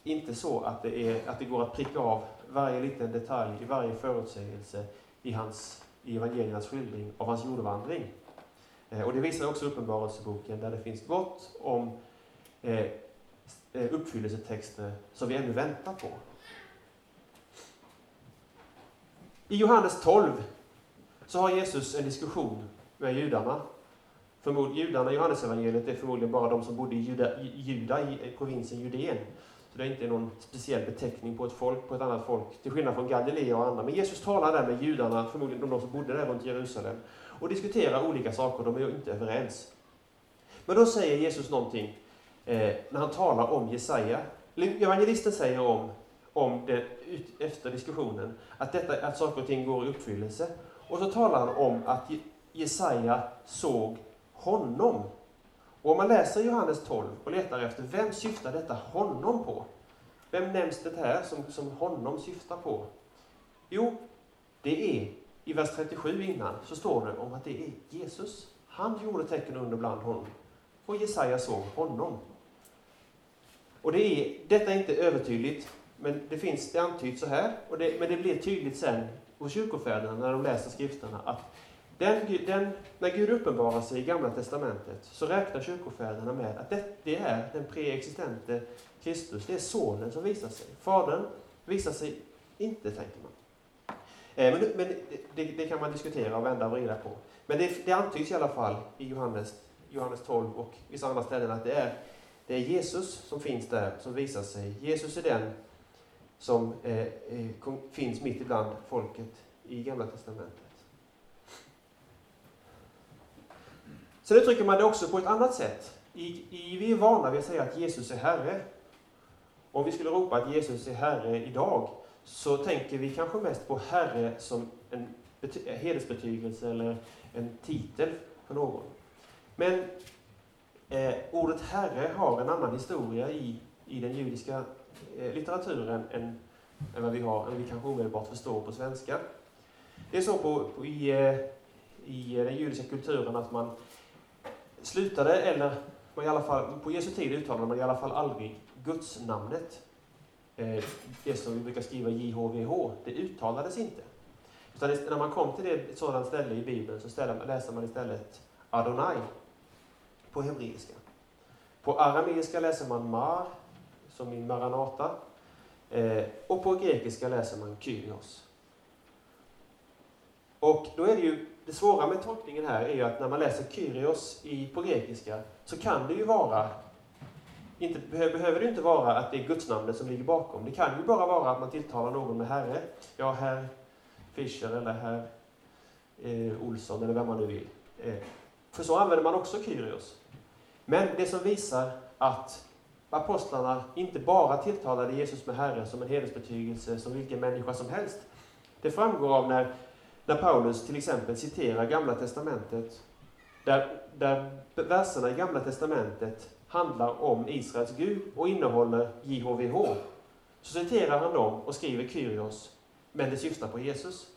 inte så att det, är, att det går att pricka av varje liten detalj i varje förutsägelse i, hans, i evangeliernas skildring av hans jordvandring. Eh, och det visar också Uppenbarelseboken där det finns gott om eh, Eh, uppfyllelsetexter som vi ännu väntar på. I Johannes 12 så har Jesus en diskussion med judarna. Förmod, judarna i Johannesevangeliet är förmodligen bara de som bodde i Juda, Juda i eh, provinsen Judeen det är inte någon speciell beteckning på ett folk, på ett annat folk, till skillnad från Galilea och andra. Men Jesus talar där med judarna, förmodligen de som bodde där runt Jerusalem, och diskuterar olika saker, de är inte överens. Men då säger Jesus någonting eh, när han talar om Jesaja. Evangelisten säger om, om det efter diskussionen att, detta, att saker och ting går i uppfyllelse. Och så talar han om att Jesaja såg honom och om man läser Johannes 12 och letar efter vem syftar detta honom på? Vem nämns det här som, som honom syftar på? Jo, det är i vers 37 innan så står det om att det är Jesus. Han gjorde tecken under bland honom. Och Jesaja såg honom. Och det är, detta är inte övertydligt, men det finns, det antyds så här, och det, men det blir tydligt sen hos kyrkofäderna när de läser skrifterna att den, den, när Gud uppenbarar sig i Gamla Testamentet så räknar kyrkofäderna med att det, det är den preexistente Kristus, det är Sonen som visar sig. Fadern visar sig inte, tänker man. Eh, men, men det, det, kan man diskutera och vända och vrida på. Men det, det antyds i alla fall i Johannes, Johannes 12 och vissa andra ställen att det är, det är Jesus som finns där, som visar sig. Jesus är den som eh, eh finns mitt ibland folket i Gamla Testamentet. Sen uttrycker man det också på ett annat sätt. I, i, vi är vana vid att säga att Jesus är Herre. Om vi skulle ropa att Jesus är Herre idag, så tänker vi kanske mest på Herre som en hedersbetygelse eller en titel för någon. Men eh, ordet Herre har en annan historia i, i den judiska eh, litteraturen än, än vad vi har, än vi kanske omedelbart förstår på svenska. Det är så på, på i, eh, i den judiska kulturen att man slutade, eller man i alla fall, på Jesu tid uttalade man i alla fall aldrig gudsnamnet. Eh, det som vi brukar skriva JHVH, det uttalades inte. Utan när man kom till det, ett sådant ställe i Bibeln så läser man istället Adonai på hebreiska. På arameiska läser man Mar, som i Maranata. Eh, och på grekiska läser man Kyrios. Och då är det ju, det svåra med tolkningen här är ju att när man läser Kyrios i, på grekiska så kan det ju vara, inte, behöver det inte vara att det är gudsnamnet som ligger bakom. Det kan ju bara vara att man tilltalar någon med Herre. Ja, herr Fischer eller herr eh, Olsson eller vem man nu vill. Eh, för så använder man också Kyrios. Men det som visar att apostlarna inte bara tilltalade Jesus med Herre som en hedersbetygelse som vilken människa som helst. Det framgår av när när Paulus till exempel citerar Gamla Testamentet, där, där verserna i Gamla Testamentet handlar om Israels Gud och innehåller JHVH, så citerar han dem och skriver Kyrios, men det syftar på Jesus.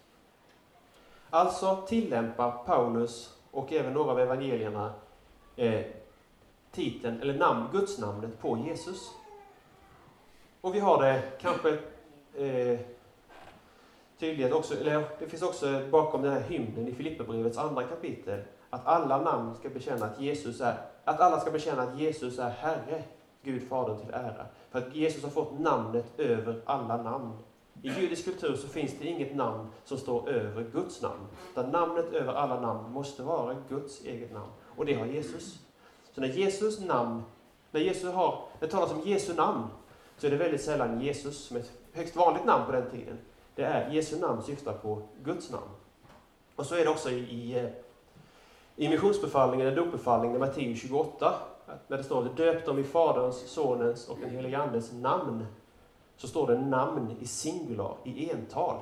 Alltså tillämpar Paulus och även några av evangelierna eh, titeln, eller namn, gudsnamnet på Jesus. Och vi har det kanske eh, tydligt också, eller det finns också bakom den här hymnen i Filipperbrevets andra kapitel, att alla namn ska bekänna att Jesus är, att alla ska bekänna att Jesus är Herre, Gud Fadern till ära. För att Jesus har fått namnet över alla namn. I judisk kultur så finns det inget namn som står över Guds namn. Utan namnet över alla namn måste vara Guds eget namn. Och det har Jesus. Så när Jesus namn, när Jesus har, när det talas om Jesu namn, så är det väldigt sällan Jesus som ett högst vanligt namn på den tiden. Det är Jesu namn syftar på Guds namn. Och så är det också i, i, eh, i missionsbefallningen, eller dopbefallningen, i Matteus 28, när det står döp dem i Faderns, Sonens och den helige Andes namn, så står det namn i singular, i ental.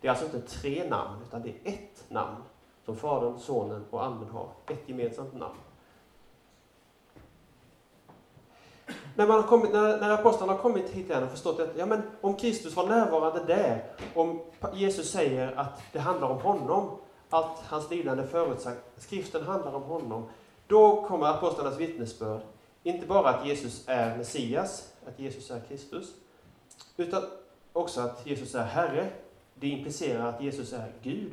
Det är alltså inte tre namn, utan det är ett namn som Fadern, Sonen och Anden har. Ett gemensamt namn. När, man har kommit, när, när apostlarna har kommit hit igen och förstått att ja, men om Kristus var närvarande där, om Jesus säger att det handlar om honom, att hans lidande förutsagt, skriften handlar om honom, då kommer apostlarnas vittnesbörd, inte bara att Jesus är Messias, att Jesus är Kristus, utan också att Jesus är Herre. Det implicerar att Jesus är Gud.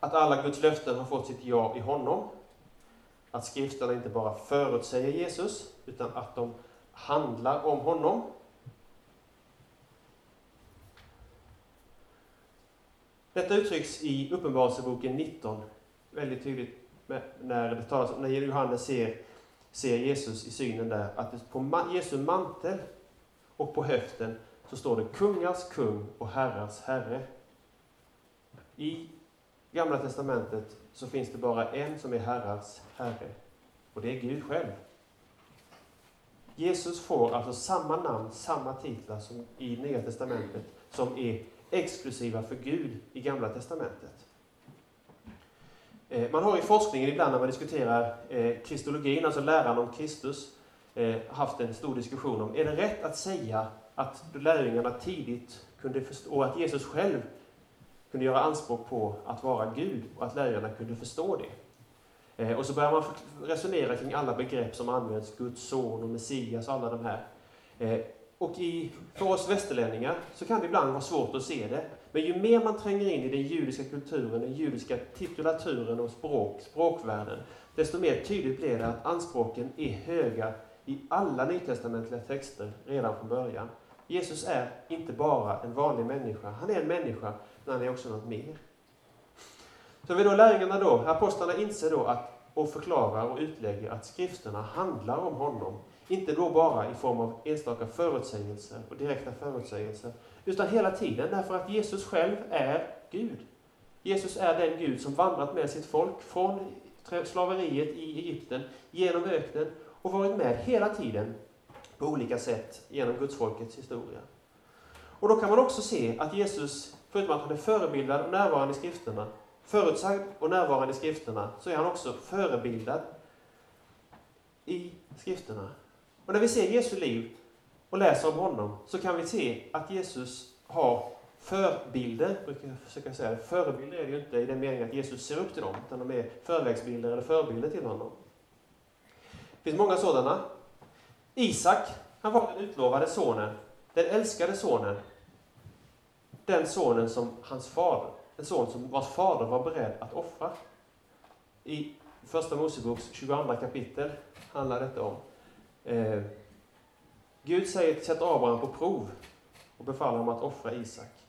Att alla Guds löften har fått sitt ja i honom, att skrifterna inte bara förutsäger Jesus, utan att de handlar om honom. Detta uttrycks i Uppenbarelseboken 19 väldigt tydligt när det talas när Johannes ser, ser Jesus i synen där, att på Jesu mantel och på höften så står det kungars kung och herrars herre. I Gamla Testamentet så finns det bara en som är herrars herre, och det är Gud själv. Jesus får alltså samma namn, samma titlar som i Nya Testamentet, som är exklusiva för Gud i Gamla Testamentet. Eh, man har i forskningen ibland när man diskuterar eh, kristologin, alltså läran om Kristus, eh, haft en stor diskussion om, är det rätt att säga att lärjungarna tidigt kunde förstå, och att Jesus själv kunde göra anspråk på att vara Gud och att lärjungarna kunde förstå det. Eh, och så börjar man resonera kring alla begrepp som används, Guds son och Messias och alla de här. Eh, och i, för oss västerlänningar så kan det ibland vara svårt att se det. Men ju mer man tränger in i den judiska kulturen, den judiska titulaturen och språk, språkvärlden, desto mer tydligt blir det att anspråken är höga i alla nytestamentliga texter redan från början. Jesus är inte bara en vanlig människa, han är en människa men han är också något mer. Så vi då lärjungarna då, apostlarna inser då att, och förklarar och utlägger att skrifterna handlar om honom. Inte då bara i form av enstaka förutsägelser och direkta förutsägelser, utan hela tiden därför att Jesus själv är Gud. Jesus är den Gud som vandrat med sitt folk från slaveriet i Egypten, genom öknen och varit med hela tiden på olika sätt genom Gudsfolkets historia. Och då kan man också se att Jesus, förutom att han är förebildad och närvarande i skrifterna, förutsagd och närvarande i skrifterna, så är han också förebildad i skrifterna. Och när vi ser Jesu liv och läser om honom så kan vi se att Jesus har förbilder, brukar jag försöka säga. Förebilder är det ju inte i den meningen att Jesus ser upp till dem, utan de är förvägsbilder eller förebilder till honom. Det finns många sådana. Isak, han var den utlovade sonen, den älskade sonen. Den sonen som hans fader, en son som vars fader var beredd att offra. I Första Moseboks 22 kapitel handlar detta om. Eh, Gud säger, sätt Abraham på prov och befaller honom att offra Isak.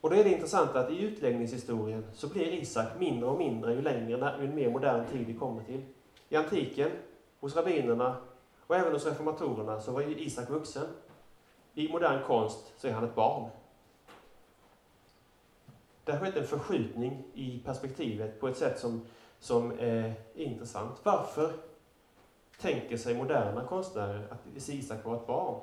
Och då är det intressant att i utläggningshistorien så blir Isak mindre och mindre ju längre, ju mer modern tid vi kommer till. I antiken, hos rabbinerna och även hos reformatorerna så var ju Isak vuxen. I modern konst så är han ett barn. Det har skett en förskjutning i perspektivet på ett sätt som, som är intressant. Varför tänker sig moderna konstnärer att Isak var ett barn?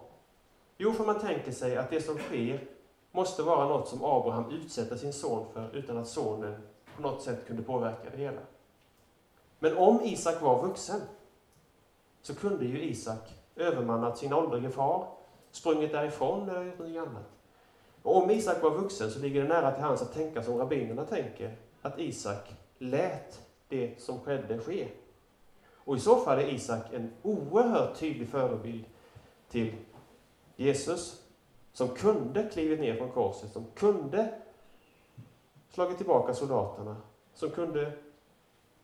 Jo, för man tänker sig att det som sker måste vara något som Abraham utsätter sin son för utan att sonen på något sätt kunde påverka det hela. Men om Isak var vuxen så kunde ju Isak övermannat sin åldrige far, sprungit därifrån eller gjort någonting annat. Och om Isak var vuxen så ligger det nära till hands att tänka som rabbinerna tänker, att Isak lät det som skedde ske. Och i så fall är Isak en oerhört tydlig förebild till Jesus, som kunde klivit ner från korset, som kunde slagit tillbaka soldaterna, som kunde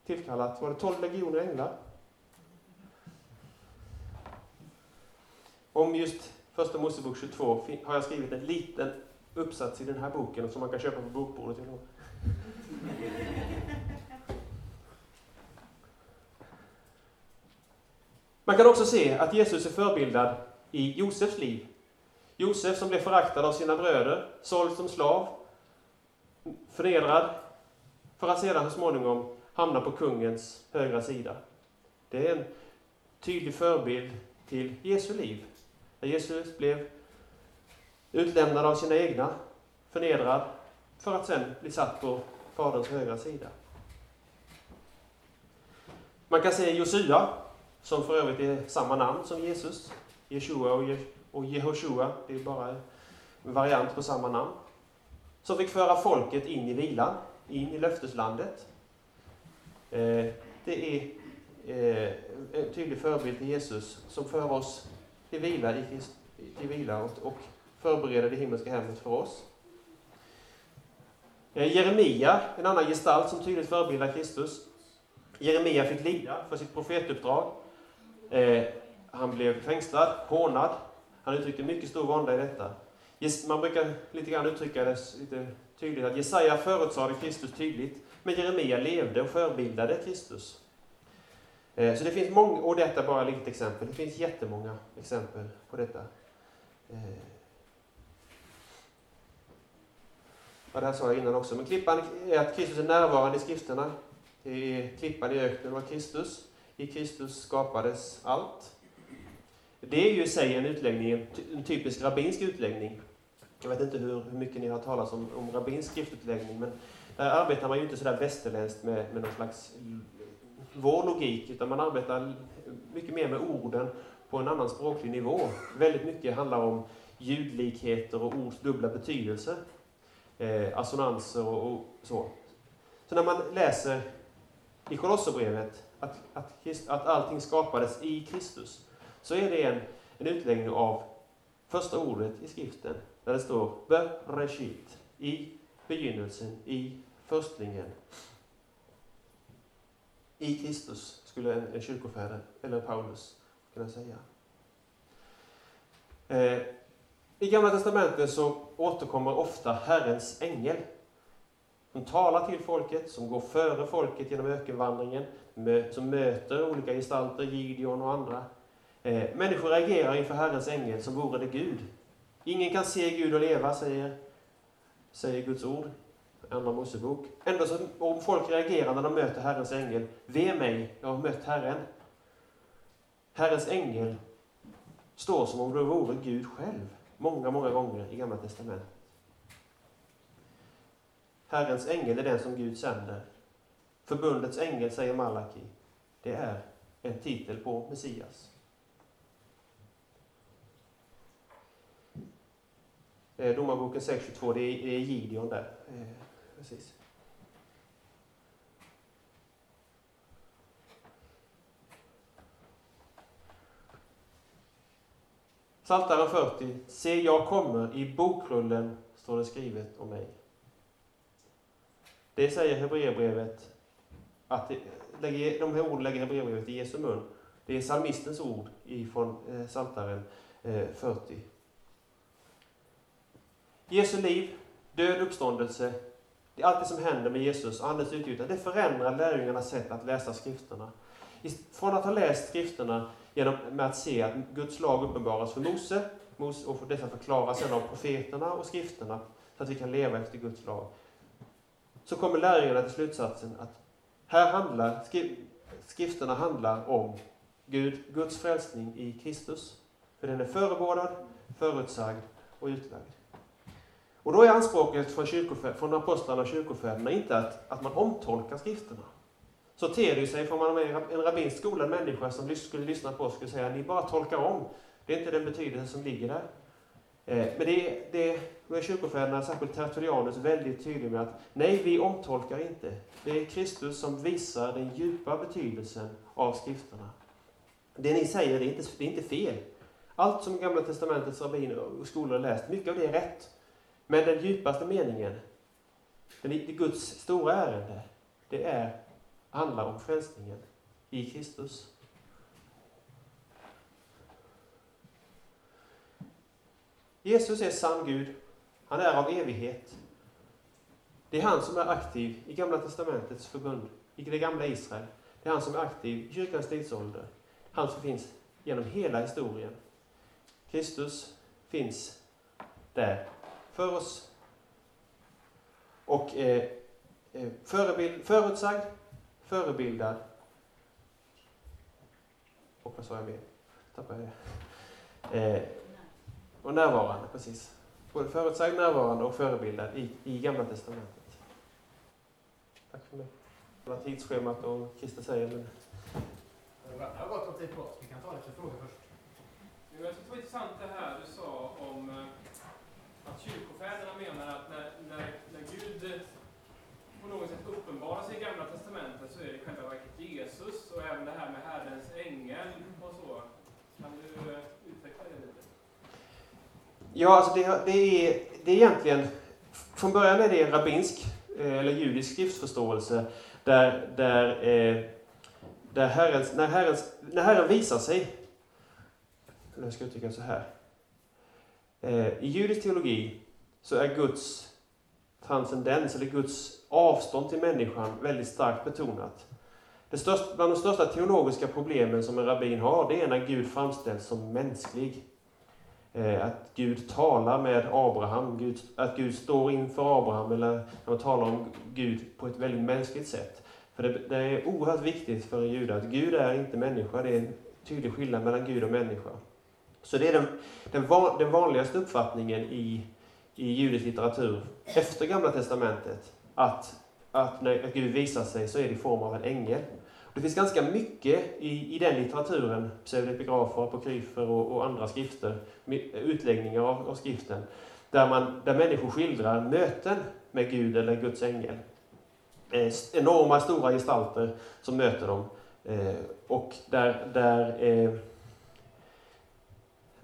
tillkallat, var det 12 legioner änglar? Om just Första Mosebok 22 har jag skrivit en liten uppsats i den här boken som man kan köpa på bokbordet. Man kan också se att Jesus är förbildad i Josefs liv. Josef som blev föraktad av sina bröder, såld som slav, förnedrad, för att sedan så småningom hamna på kungens högra sida. Det är en tydlig förebild till Jesu liv. Där Jesus blev utlämnad av sina egna, förnedrad, för att sen bli satt på Faderns högra sida. Man kan se Josua, som för övrigt är samma namn som Jesus. Jeshua och, Je och Jehoshua, det är bara en variant på samma namn. Som fick föra folket in i vilan, in i löfteslandet. Eh, det är eh, en tydlig förebild till Jesus som för oss till vila, i, till vila och, och förbereda det himmelska hemmet för oss. Eh, Jeremia, en annan gestalt som tydligt förebildar Kristus. Jeremia fick lida för sitt profetuppdrag. Eh, han blev fängslad, hånad. Han uttryckte mycket stor vånda i detta. Man brukar lite grann uttrycka det lite tydligt att Jesaja förutsade Kristus tydligt. Men Jeremia levde och förebildade Kristus. Eh, så det finns många, och detta är bara ett litet exempel. Det finns jättemånga exempel på detta. Eh. Ja, det här sa jag innan också. Men klippan är att Kristus är närvarande i skrifterna. Det är klippan i öknen var Kristus. I Kristus skapades allt. Det är ju i sig en utläggning, en typisk rabbinsk utläggning. Jag vet inte hur, hur mycket ni har talat om, om rabbinsk skriftutläggning, men där arbetar man ju inte sådär västerländskt med, med någon slags vår logik, utan man arbetar mycket mer med orden på en annan språklig nivå. Väldigt mycket handlar om ljudlikheter och ords dubbla betydelse. Eh, assonanser och, och, så. Så när man läser i Kolosserbrevet att, att, att allting skapades i Kristus, så är det en, en utläggning av första ordet i skriften, där det står Bereshit, i begynnelsen, i förstlingen. I Kristus, skulle en, en kyrkofäder, eller Paulus, kunna säga. Eh, I Gamla Testamentet så återkommer ofta Herrens ängel. Som talar till folket, som går före folket genom ökenvandringen, som möter olika gestalter, Gideon och andra. Eh, människor reagerar inför Herrens ängel som vore det Gud. Ingen kan se Gud och leva, säger, säger Guds ord. Andra Mosebok. Ändå så, om folk reagerar när de möter Herrens ängel, ve mig, jag har mött Herren. Herrens ängel står som om det vore Gud själv, många, många gånger i Gamla Testamentet. Herrens ängel är den som Gud sänder. Förbundets ängel, säger Malaki, det är en titel på Messias. Eh, Domarboken 6.22, det är Gideon där. Eh, Precis. Psaltaren 40. Se, jag kommer, i bokrullen står det skrivet om mig. Det säger Hebreerbrevet, att det, de här orden lägger Hebreerbrevet i Jesu mun. Det är psalmistens ord ifrån eh, Psaltaren eh, 40. Jesu liv, död, uppståndelse, det är allt det som händer med Jesus och Andens utgjutande, det förändrar lärjungarnas sätt att läsa skrifterna. Från att ha läst skrifterna genom med att se att Guds lag uppenbaras för Mose, och dessa förklaras sedan av profeterna och skrifterna, så att vi kan leva efter Guds lag. Så kommer lärjungarna till slutsatsen att här handlar, skrifterna handlar om Gud, Guds frälsning i Kristus. För den är förebådad, förutsagd och utlagd. Och då är anspråket från, från apostlarna och kyrkofäderna inte att, att man omtolkar skrifterna. Så ter det sig, om man är en rabbinsk skolad människa som skulle lyssna på oss, skulle säga ni bara tolkar om. Det är inte den betydelse som ligger där. Eh, men det, det, då är kyrkofäderna, särskilt Tertullianus, väldigt tydlig med att nej, vi omtolkar inte. Det är Kristus som visar den djupa betydelsen av skrifterna. Det ni säger, det är inte, det är inte fel. Allt som Gamla Testamentets rabbiner och skolor har läst, mycket av det är rätt. Men den djupaste meningen, den, det Guds stora ärende, det är, handlar om frälsningen i Kristus. Jesus är sann Gud. Han är av evighet. Det är han som är aktiv i Gamla Testamentets förbund, i det gamla Israel. Det är han som är aktiv i kyrkans tidsålder. Han som finns genom hela historien. Kristus finns där för oss. Och eh, eh, förebild, förutsagd, förebildad och vad sa jag mer? Tappade jag eh, och närvarande, precis. Både förutsagd, närvarande och förebildad i, i Gamla Testamentet. Tack för mig. Det var tidsschemat och Christer säger men... Det har gått om tid på oss. Vi kan ta lite frågor först. Jag tyckte det var intressant det här du sa att menar att när, när, när Gud på något sätt uppenbarar sig i Gamla Testamentet så är det i själva verket Jesus och även det här med Herrens ängel och så. Kan du eh, utveckla det lite? Ja, alltså det, det, är, det är egentligen... Från början är det en rabbinsk eh, eller judisk skriftförståelse där, där, eh, där herrens, när, herrens, när Herren visar sig, eller jag ska uttrycka så här. Eh, I judisk teologi så är Guds transcendens, eller Guds avstånd till människan, väldigt starkt betonat. Det största, bland de största teologiska problemen som en rabbin har, det är när Gud framställs som mänsklig. Eh, att Gud talar med Abraham, Gud, att Gud står inför Abraham, eller när man talar om Gud på ett väldigt mänskligt sätt. För det, det är oerhört viktigt för en jude att Gud är inte människa, det är en tydlig skillnad mellan Gud och människa. Så det är den, den, van, den vanligaste uppfattningen i, i judisk litteratur efter Gamla Testamentet, att, att när Gud visar sig så är det i form av en ängel. Det finns ganska mycket i, i den litteraturen, pseudepigrafer, apokryfer och, och andra skrifter, utläggningar av, av skriften, där, man, där människor skildrar möten med Gud eller Guds ängel. Eh, enorma, stora gestalter som möter dem. Eh, och där, där, eh,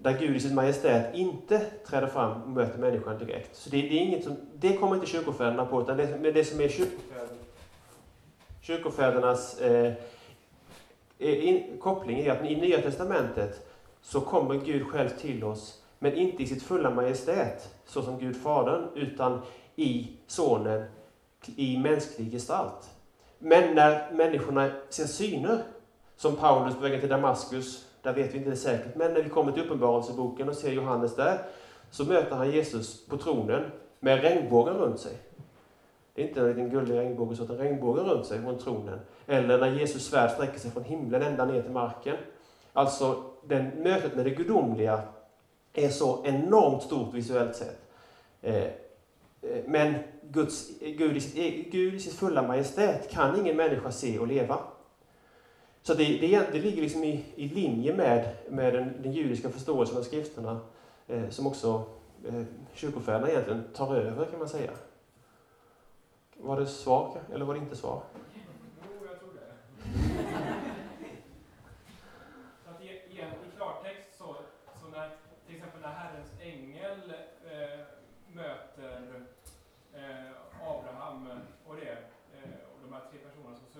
där Gud i sin majestät inte träder fram och möter människan direkt. Så det, det är inget som, det kommer inte kyrkofäderna på, utan det, det som är kyrkofäderna kyrkofädernas eh, in, koppling är att i Nya Testamentet så kommer Gud själv till oss, men inte i sitt fulla majestät, så som Gud Fadern, utan i Sonen i mänsklig gestalt. Men när människorna ser syner, som Paulus på vägen till Damaskus, där vet vi inte det säkert, men när vi kommer till Uppenbarelseboken och ser Johannes där, så möter han Jesus på tronen med regnbågen runt sig. Det är inte en liten gullig regnbåge utan regnbågen runt sig runt tronen. Eller när Jesus svärd sträcker sig från himlen ända ner till marken. Alltså, den, mötet med det gudomliga är så enormt stort visuellt sett. Eh, eh men Guds, Gud, i sitt, e-, Gud i sitt fulla majestät kan ingen människa se och leva. Så det, det, det ligger liksom i, i linje med, med den, den judiska förståelsen av skrifterna, eh, som också eh, kyrkofäderna egentligen tar över, kan man säga. Var det svar, eller var det inte svar? Jo, jag tror det. Så att i, igen, I klartext så, så när till exempel när Herrens ängel eh, möter eh, Abraham och det, eh, och de här tre personerna, så, så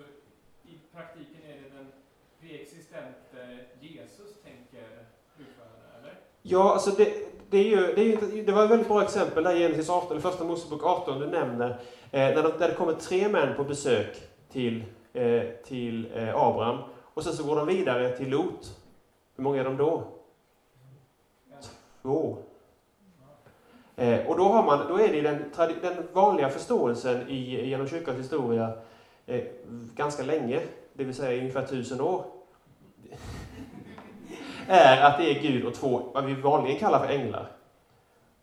i praktiken är det den preexistente Jesus, tänker utförarna, eller? Ja, alltså det, det, är ju, det, är ju, det var ett väldigt bra exempel där i Genesis 18, eller första Mosebok 18, du nämner, eh, när, de, där det kommer tre män på besök till, eh, till eh, Abraham, och sen så går de vidare till Lot. Hur många är de då? Två. Eh, och då, har man, då är det den, den vanliga förståelsen i, genom kyrkans historia eh, ganska länge, det vill säga ungefär tusen år, är att det är Gud och två, vad vi vanligen kallar för änglar.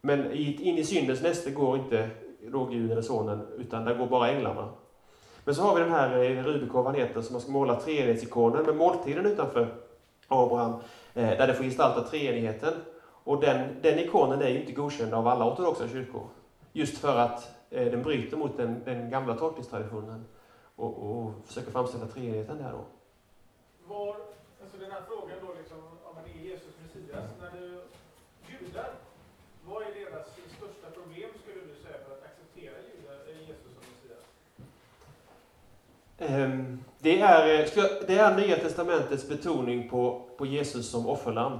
Men in i syndens näste går inte då Gud eller Sonen, utan där går bara änglarna. Men så har vi den här eh, Rubikov, han heter, som man ska måla treenighetsikonen med måltiden utanför Abraham, eh, där det får gestalta treenigheten. Och den, den ikonen är ju inte godkänd av alla ortodoxa kyrkor. Just för att eh, den bryter mot den, den gamla tolkningstraditionen och, och försöker framställa treenigheten där då. Var, alltså den här frågan då liksom, om man är Jesus Messias, när du, judar, vad är deras största problem skulle du säga för att acceptera judar, eh, Jesus som Messias? Ehm, Ehm, det är, eh, det är Nya Testamentets betoning på, på Jesus som offerlamm.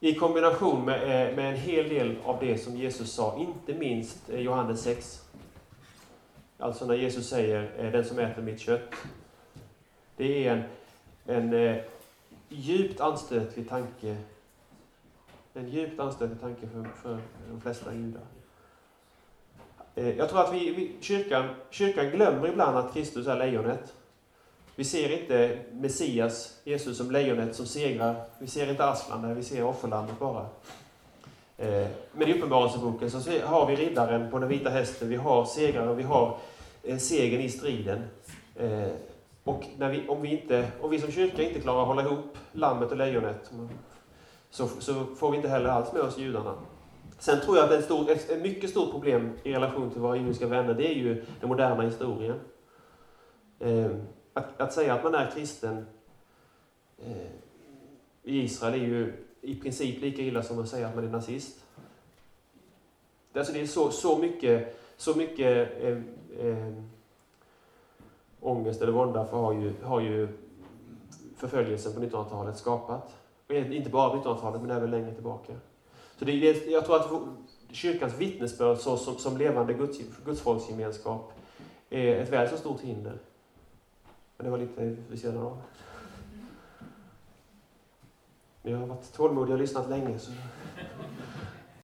I kombination med, eh, med en hel del av det som Jesus sa, inte minst eh, Johannes 6. Alltså när Jesus säger den som äter mitt kött. Det är en, en djupt anstötlig tanke. En djupt anstötlig tanke för, för de flesta judar. Eh, jag tror att vi, vi, kyrkan, kyrkan glömmer ibland att Kristus är lejonet. Vi ser inte Messias, Jesus, som lejonet som segrar. Vi ser inte Aslan där, vi ser offerlandet bara. Eh, men i Uppenbarelseboken så har vi riddaren på den vita hästen, vi har segraren, vi har eh, segern i striden. Och när vi, om, vi inte, om vi som kyrka inte klarar att hålla ihop lammet och lejonet, så, så får vi inte heller alls med oss judarna. Sen tror jag att ett, stor, ett mycket stort problem i relation till våra judiska vänner, det är ju den moderna historien. Ehm, att, att, säga att man är kristen eh, i Israel är ju i princip lika illa som att säga att man är nazist. Alltså det är så, så mycket, så mycket eh, eh, ångest eller vånda för har ju, har ju förföljelsen på 1900-talet skapat. Inte bara på 1900-talet, men även längre tillbaka. Så det, det, jag tror att kyrkans vittnesbörd så, som, som levande Guds, gudsfolksgemenskap är ett väl så stort hinder. Men det var lite vid sidan av. Men jag har varit tålmodig och lyssnat länge. Så...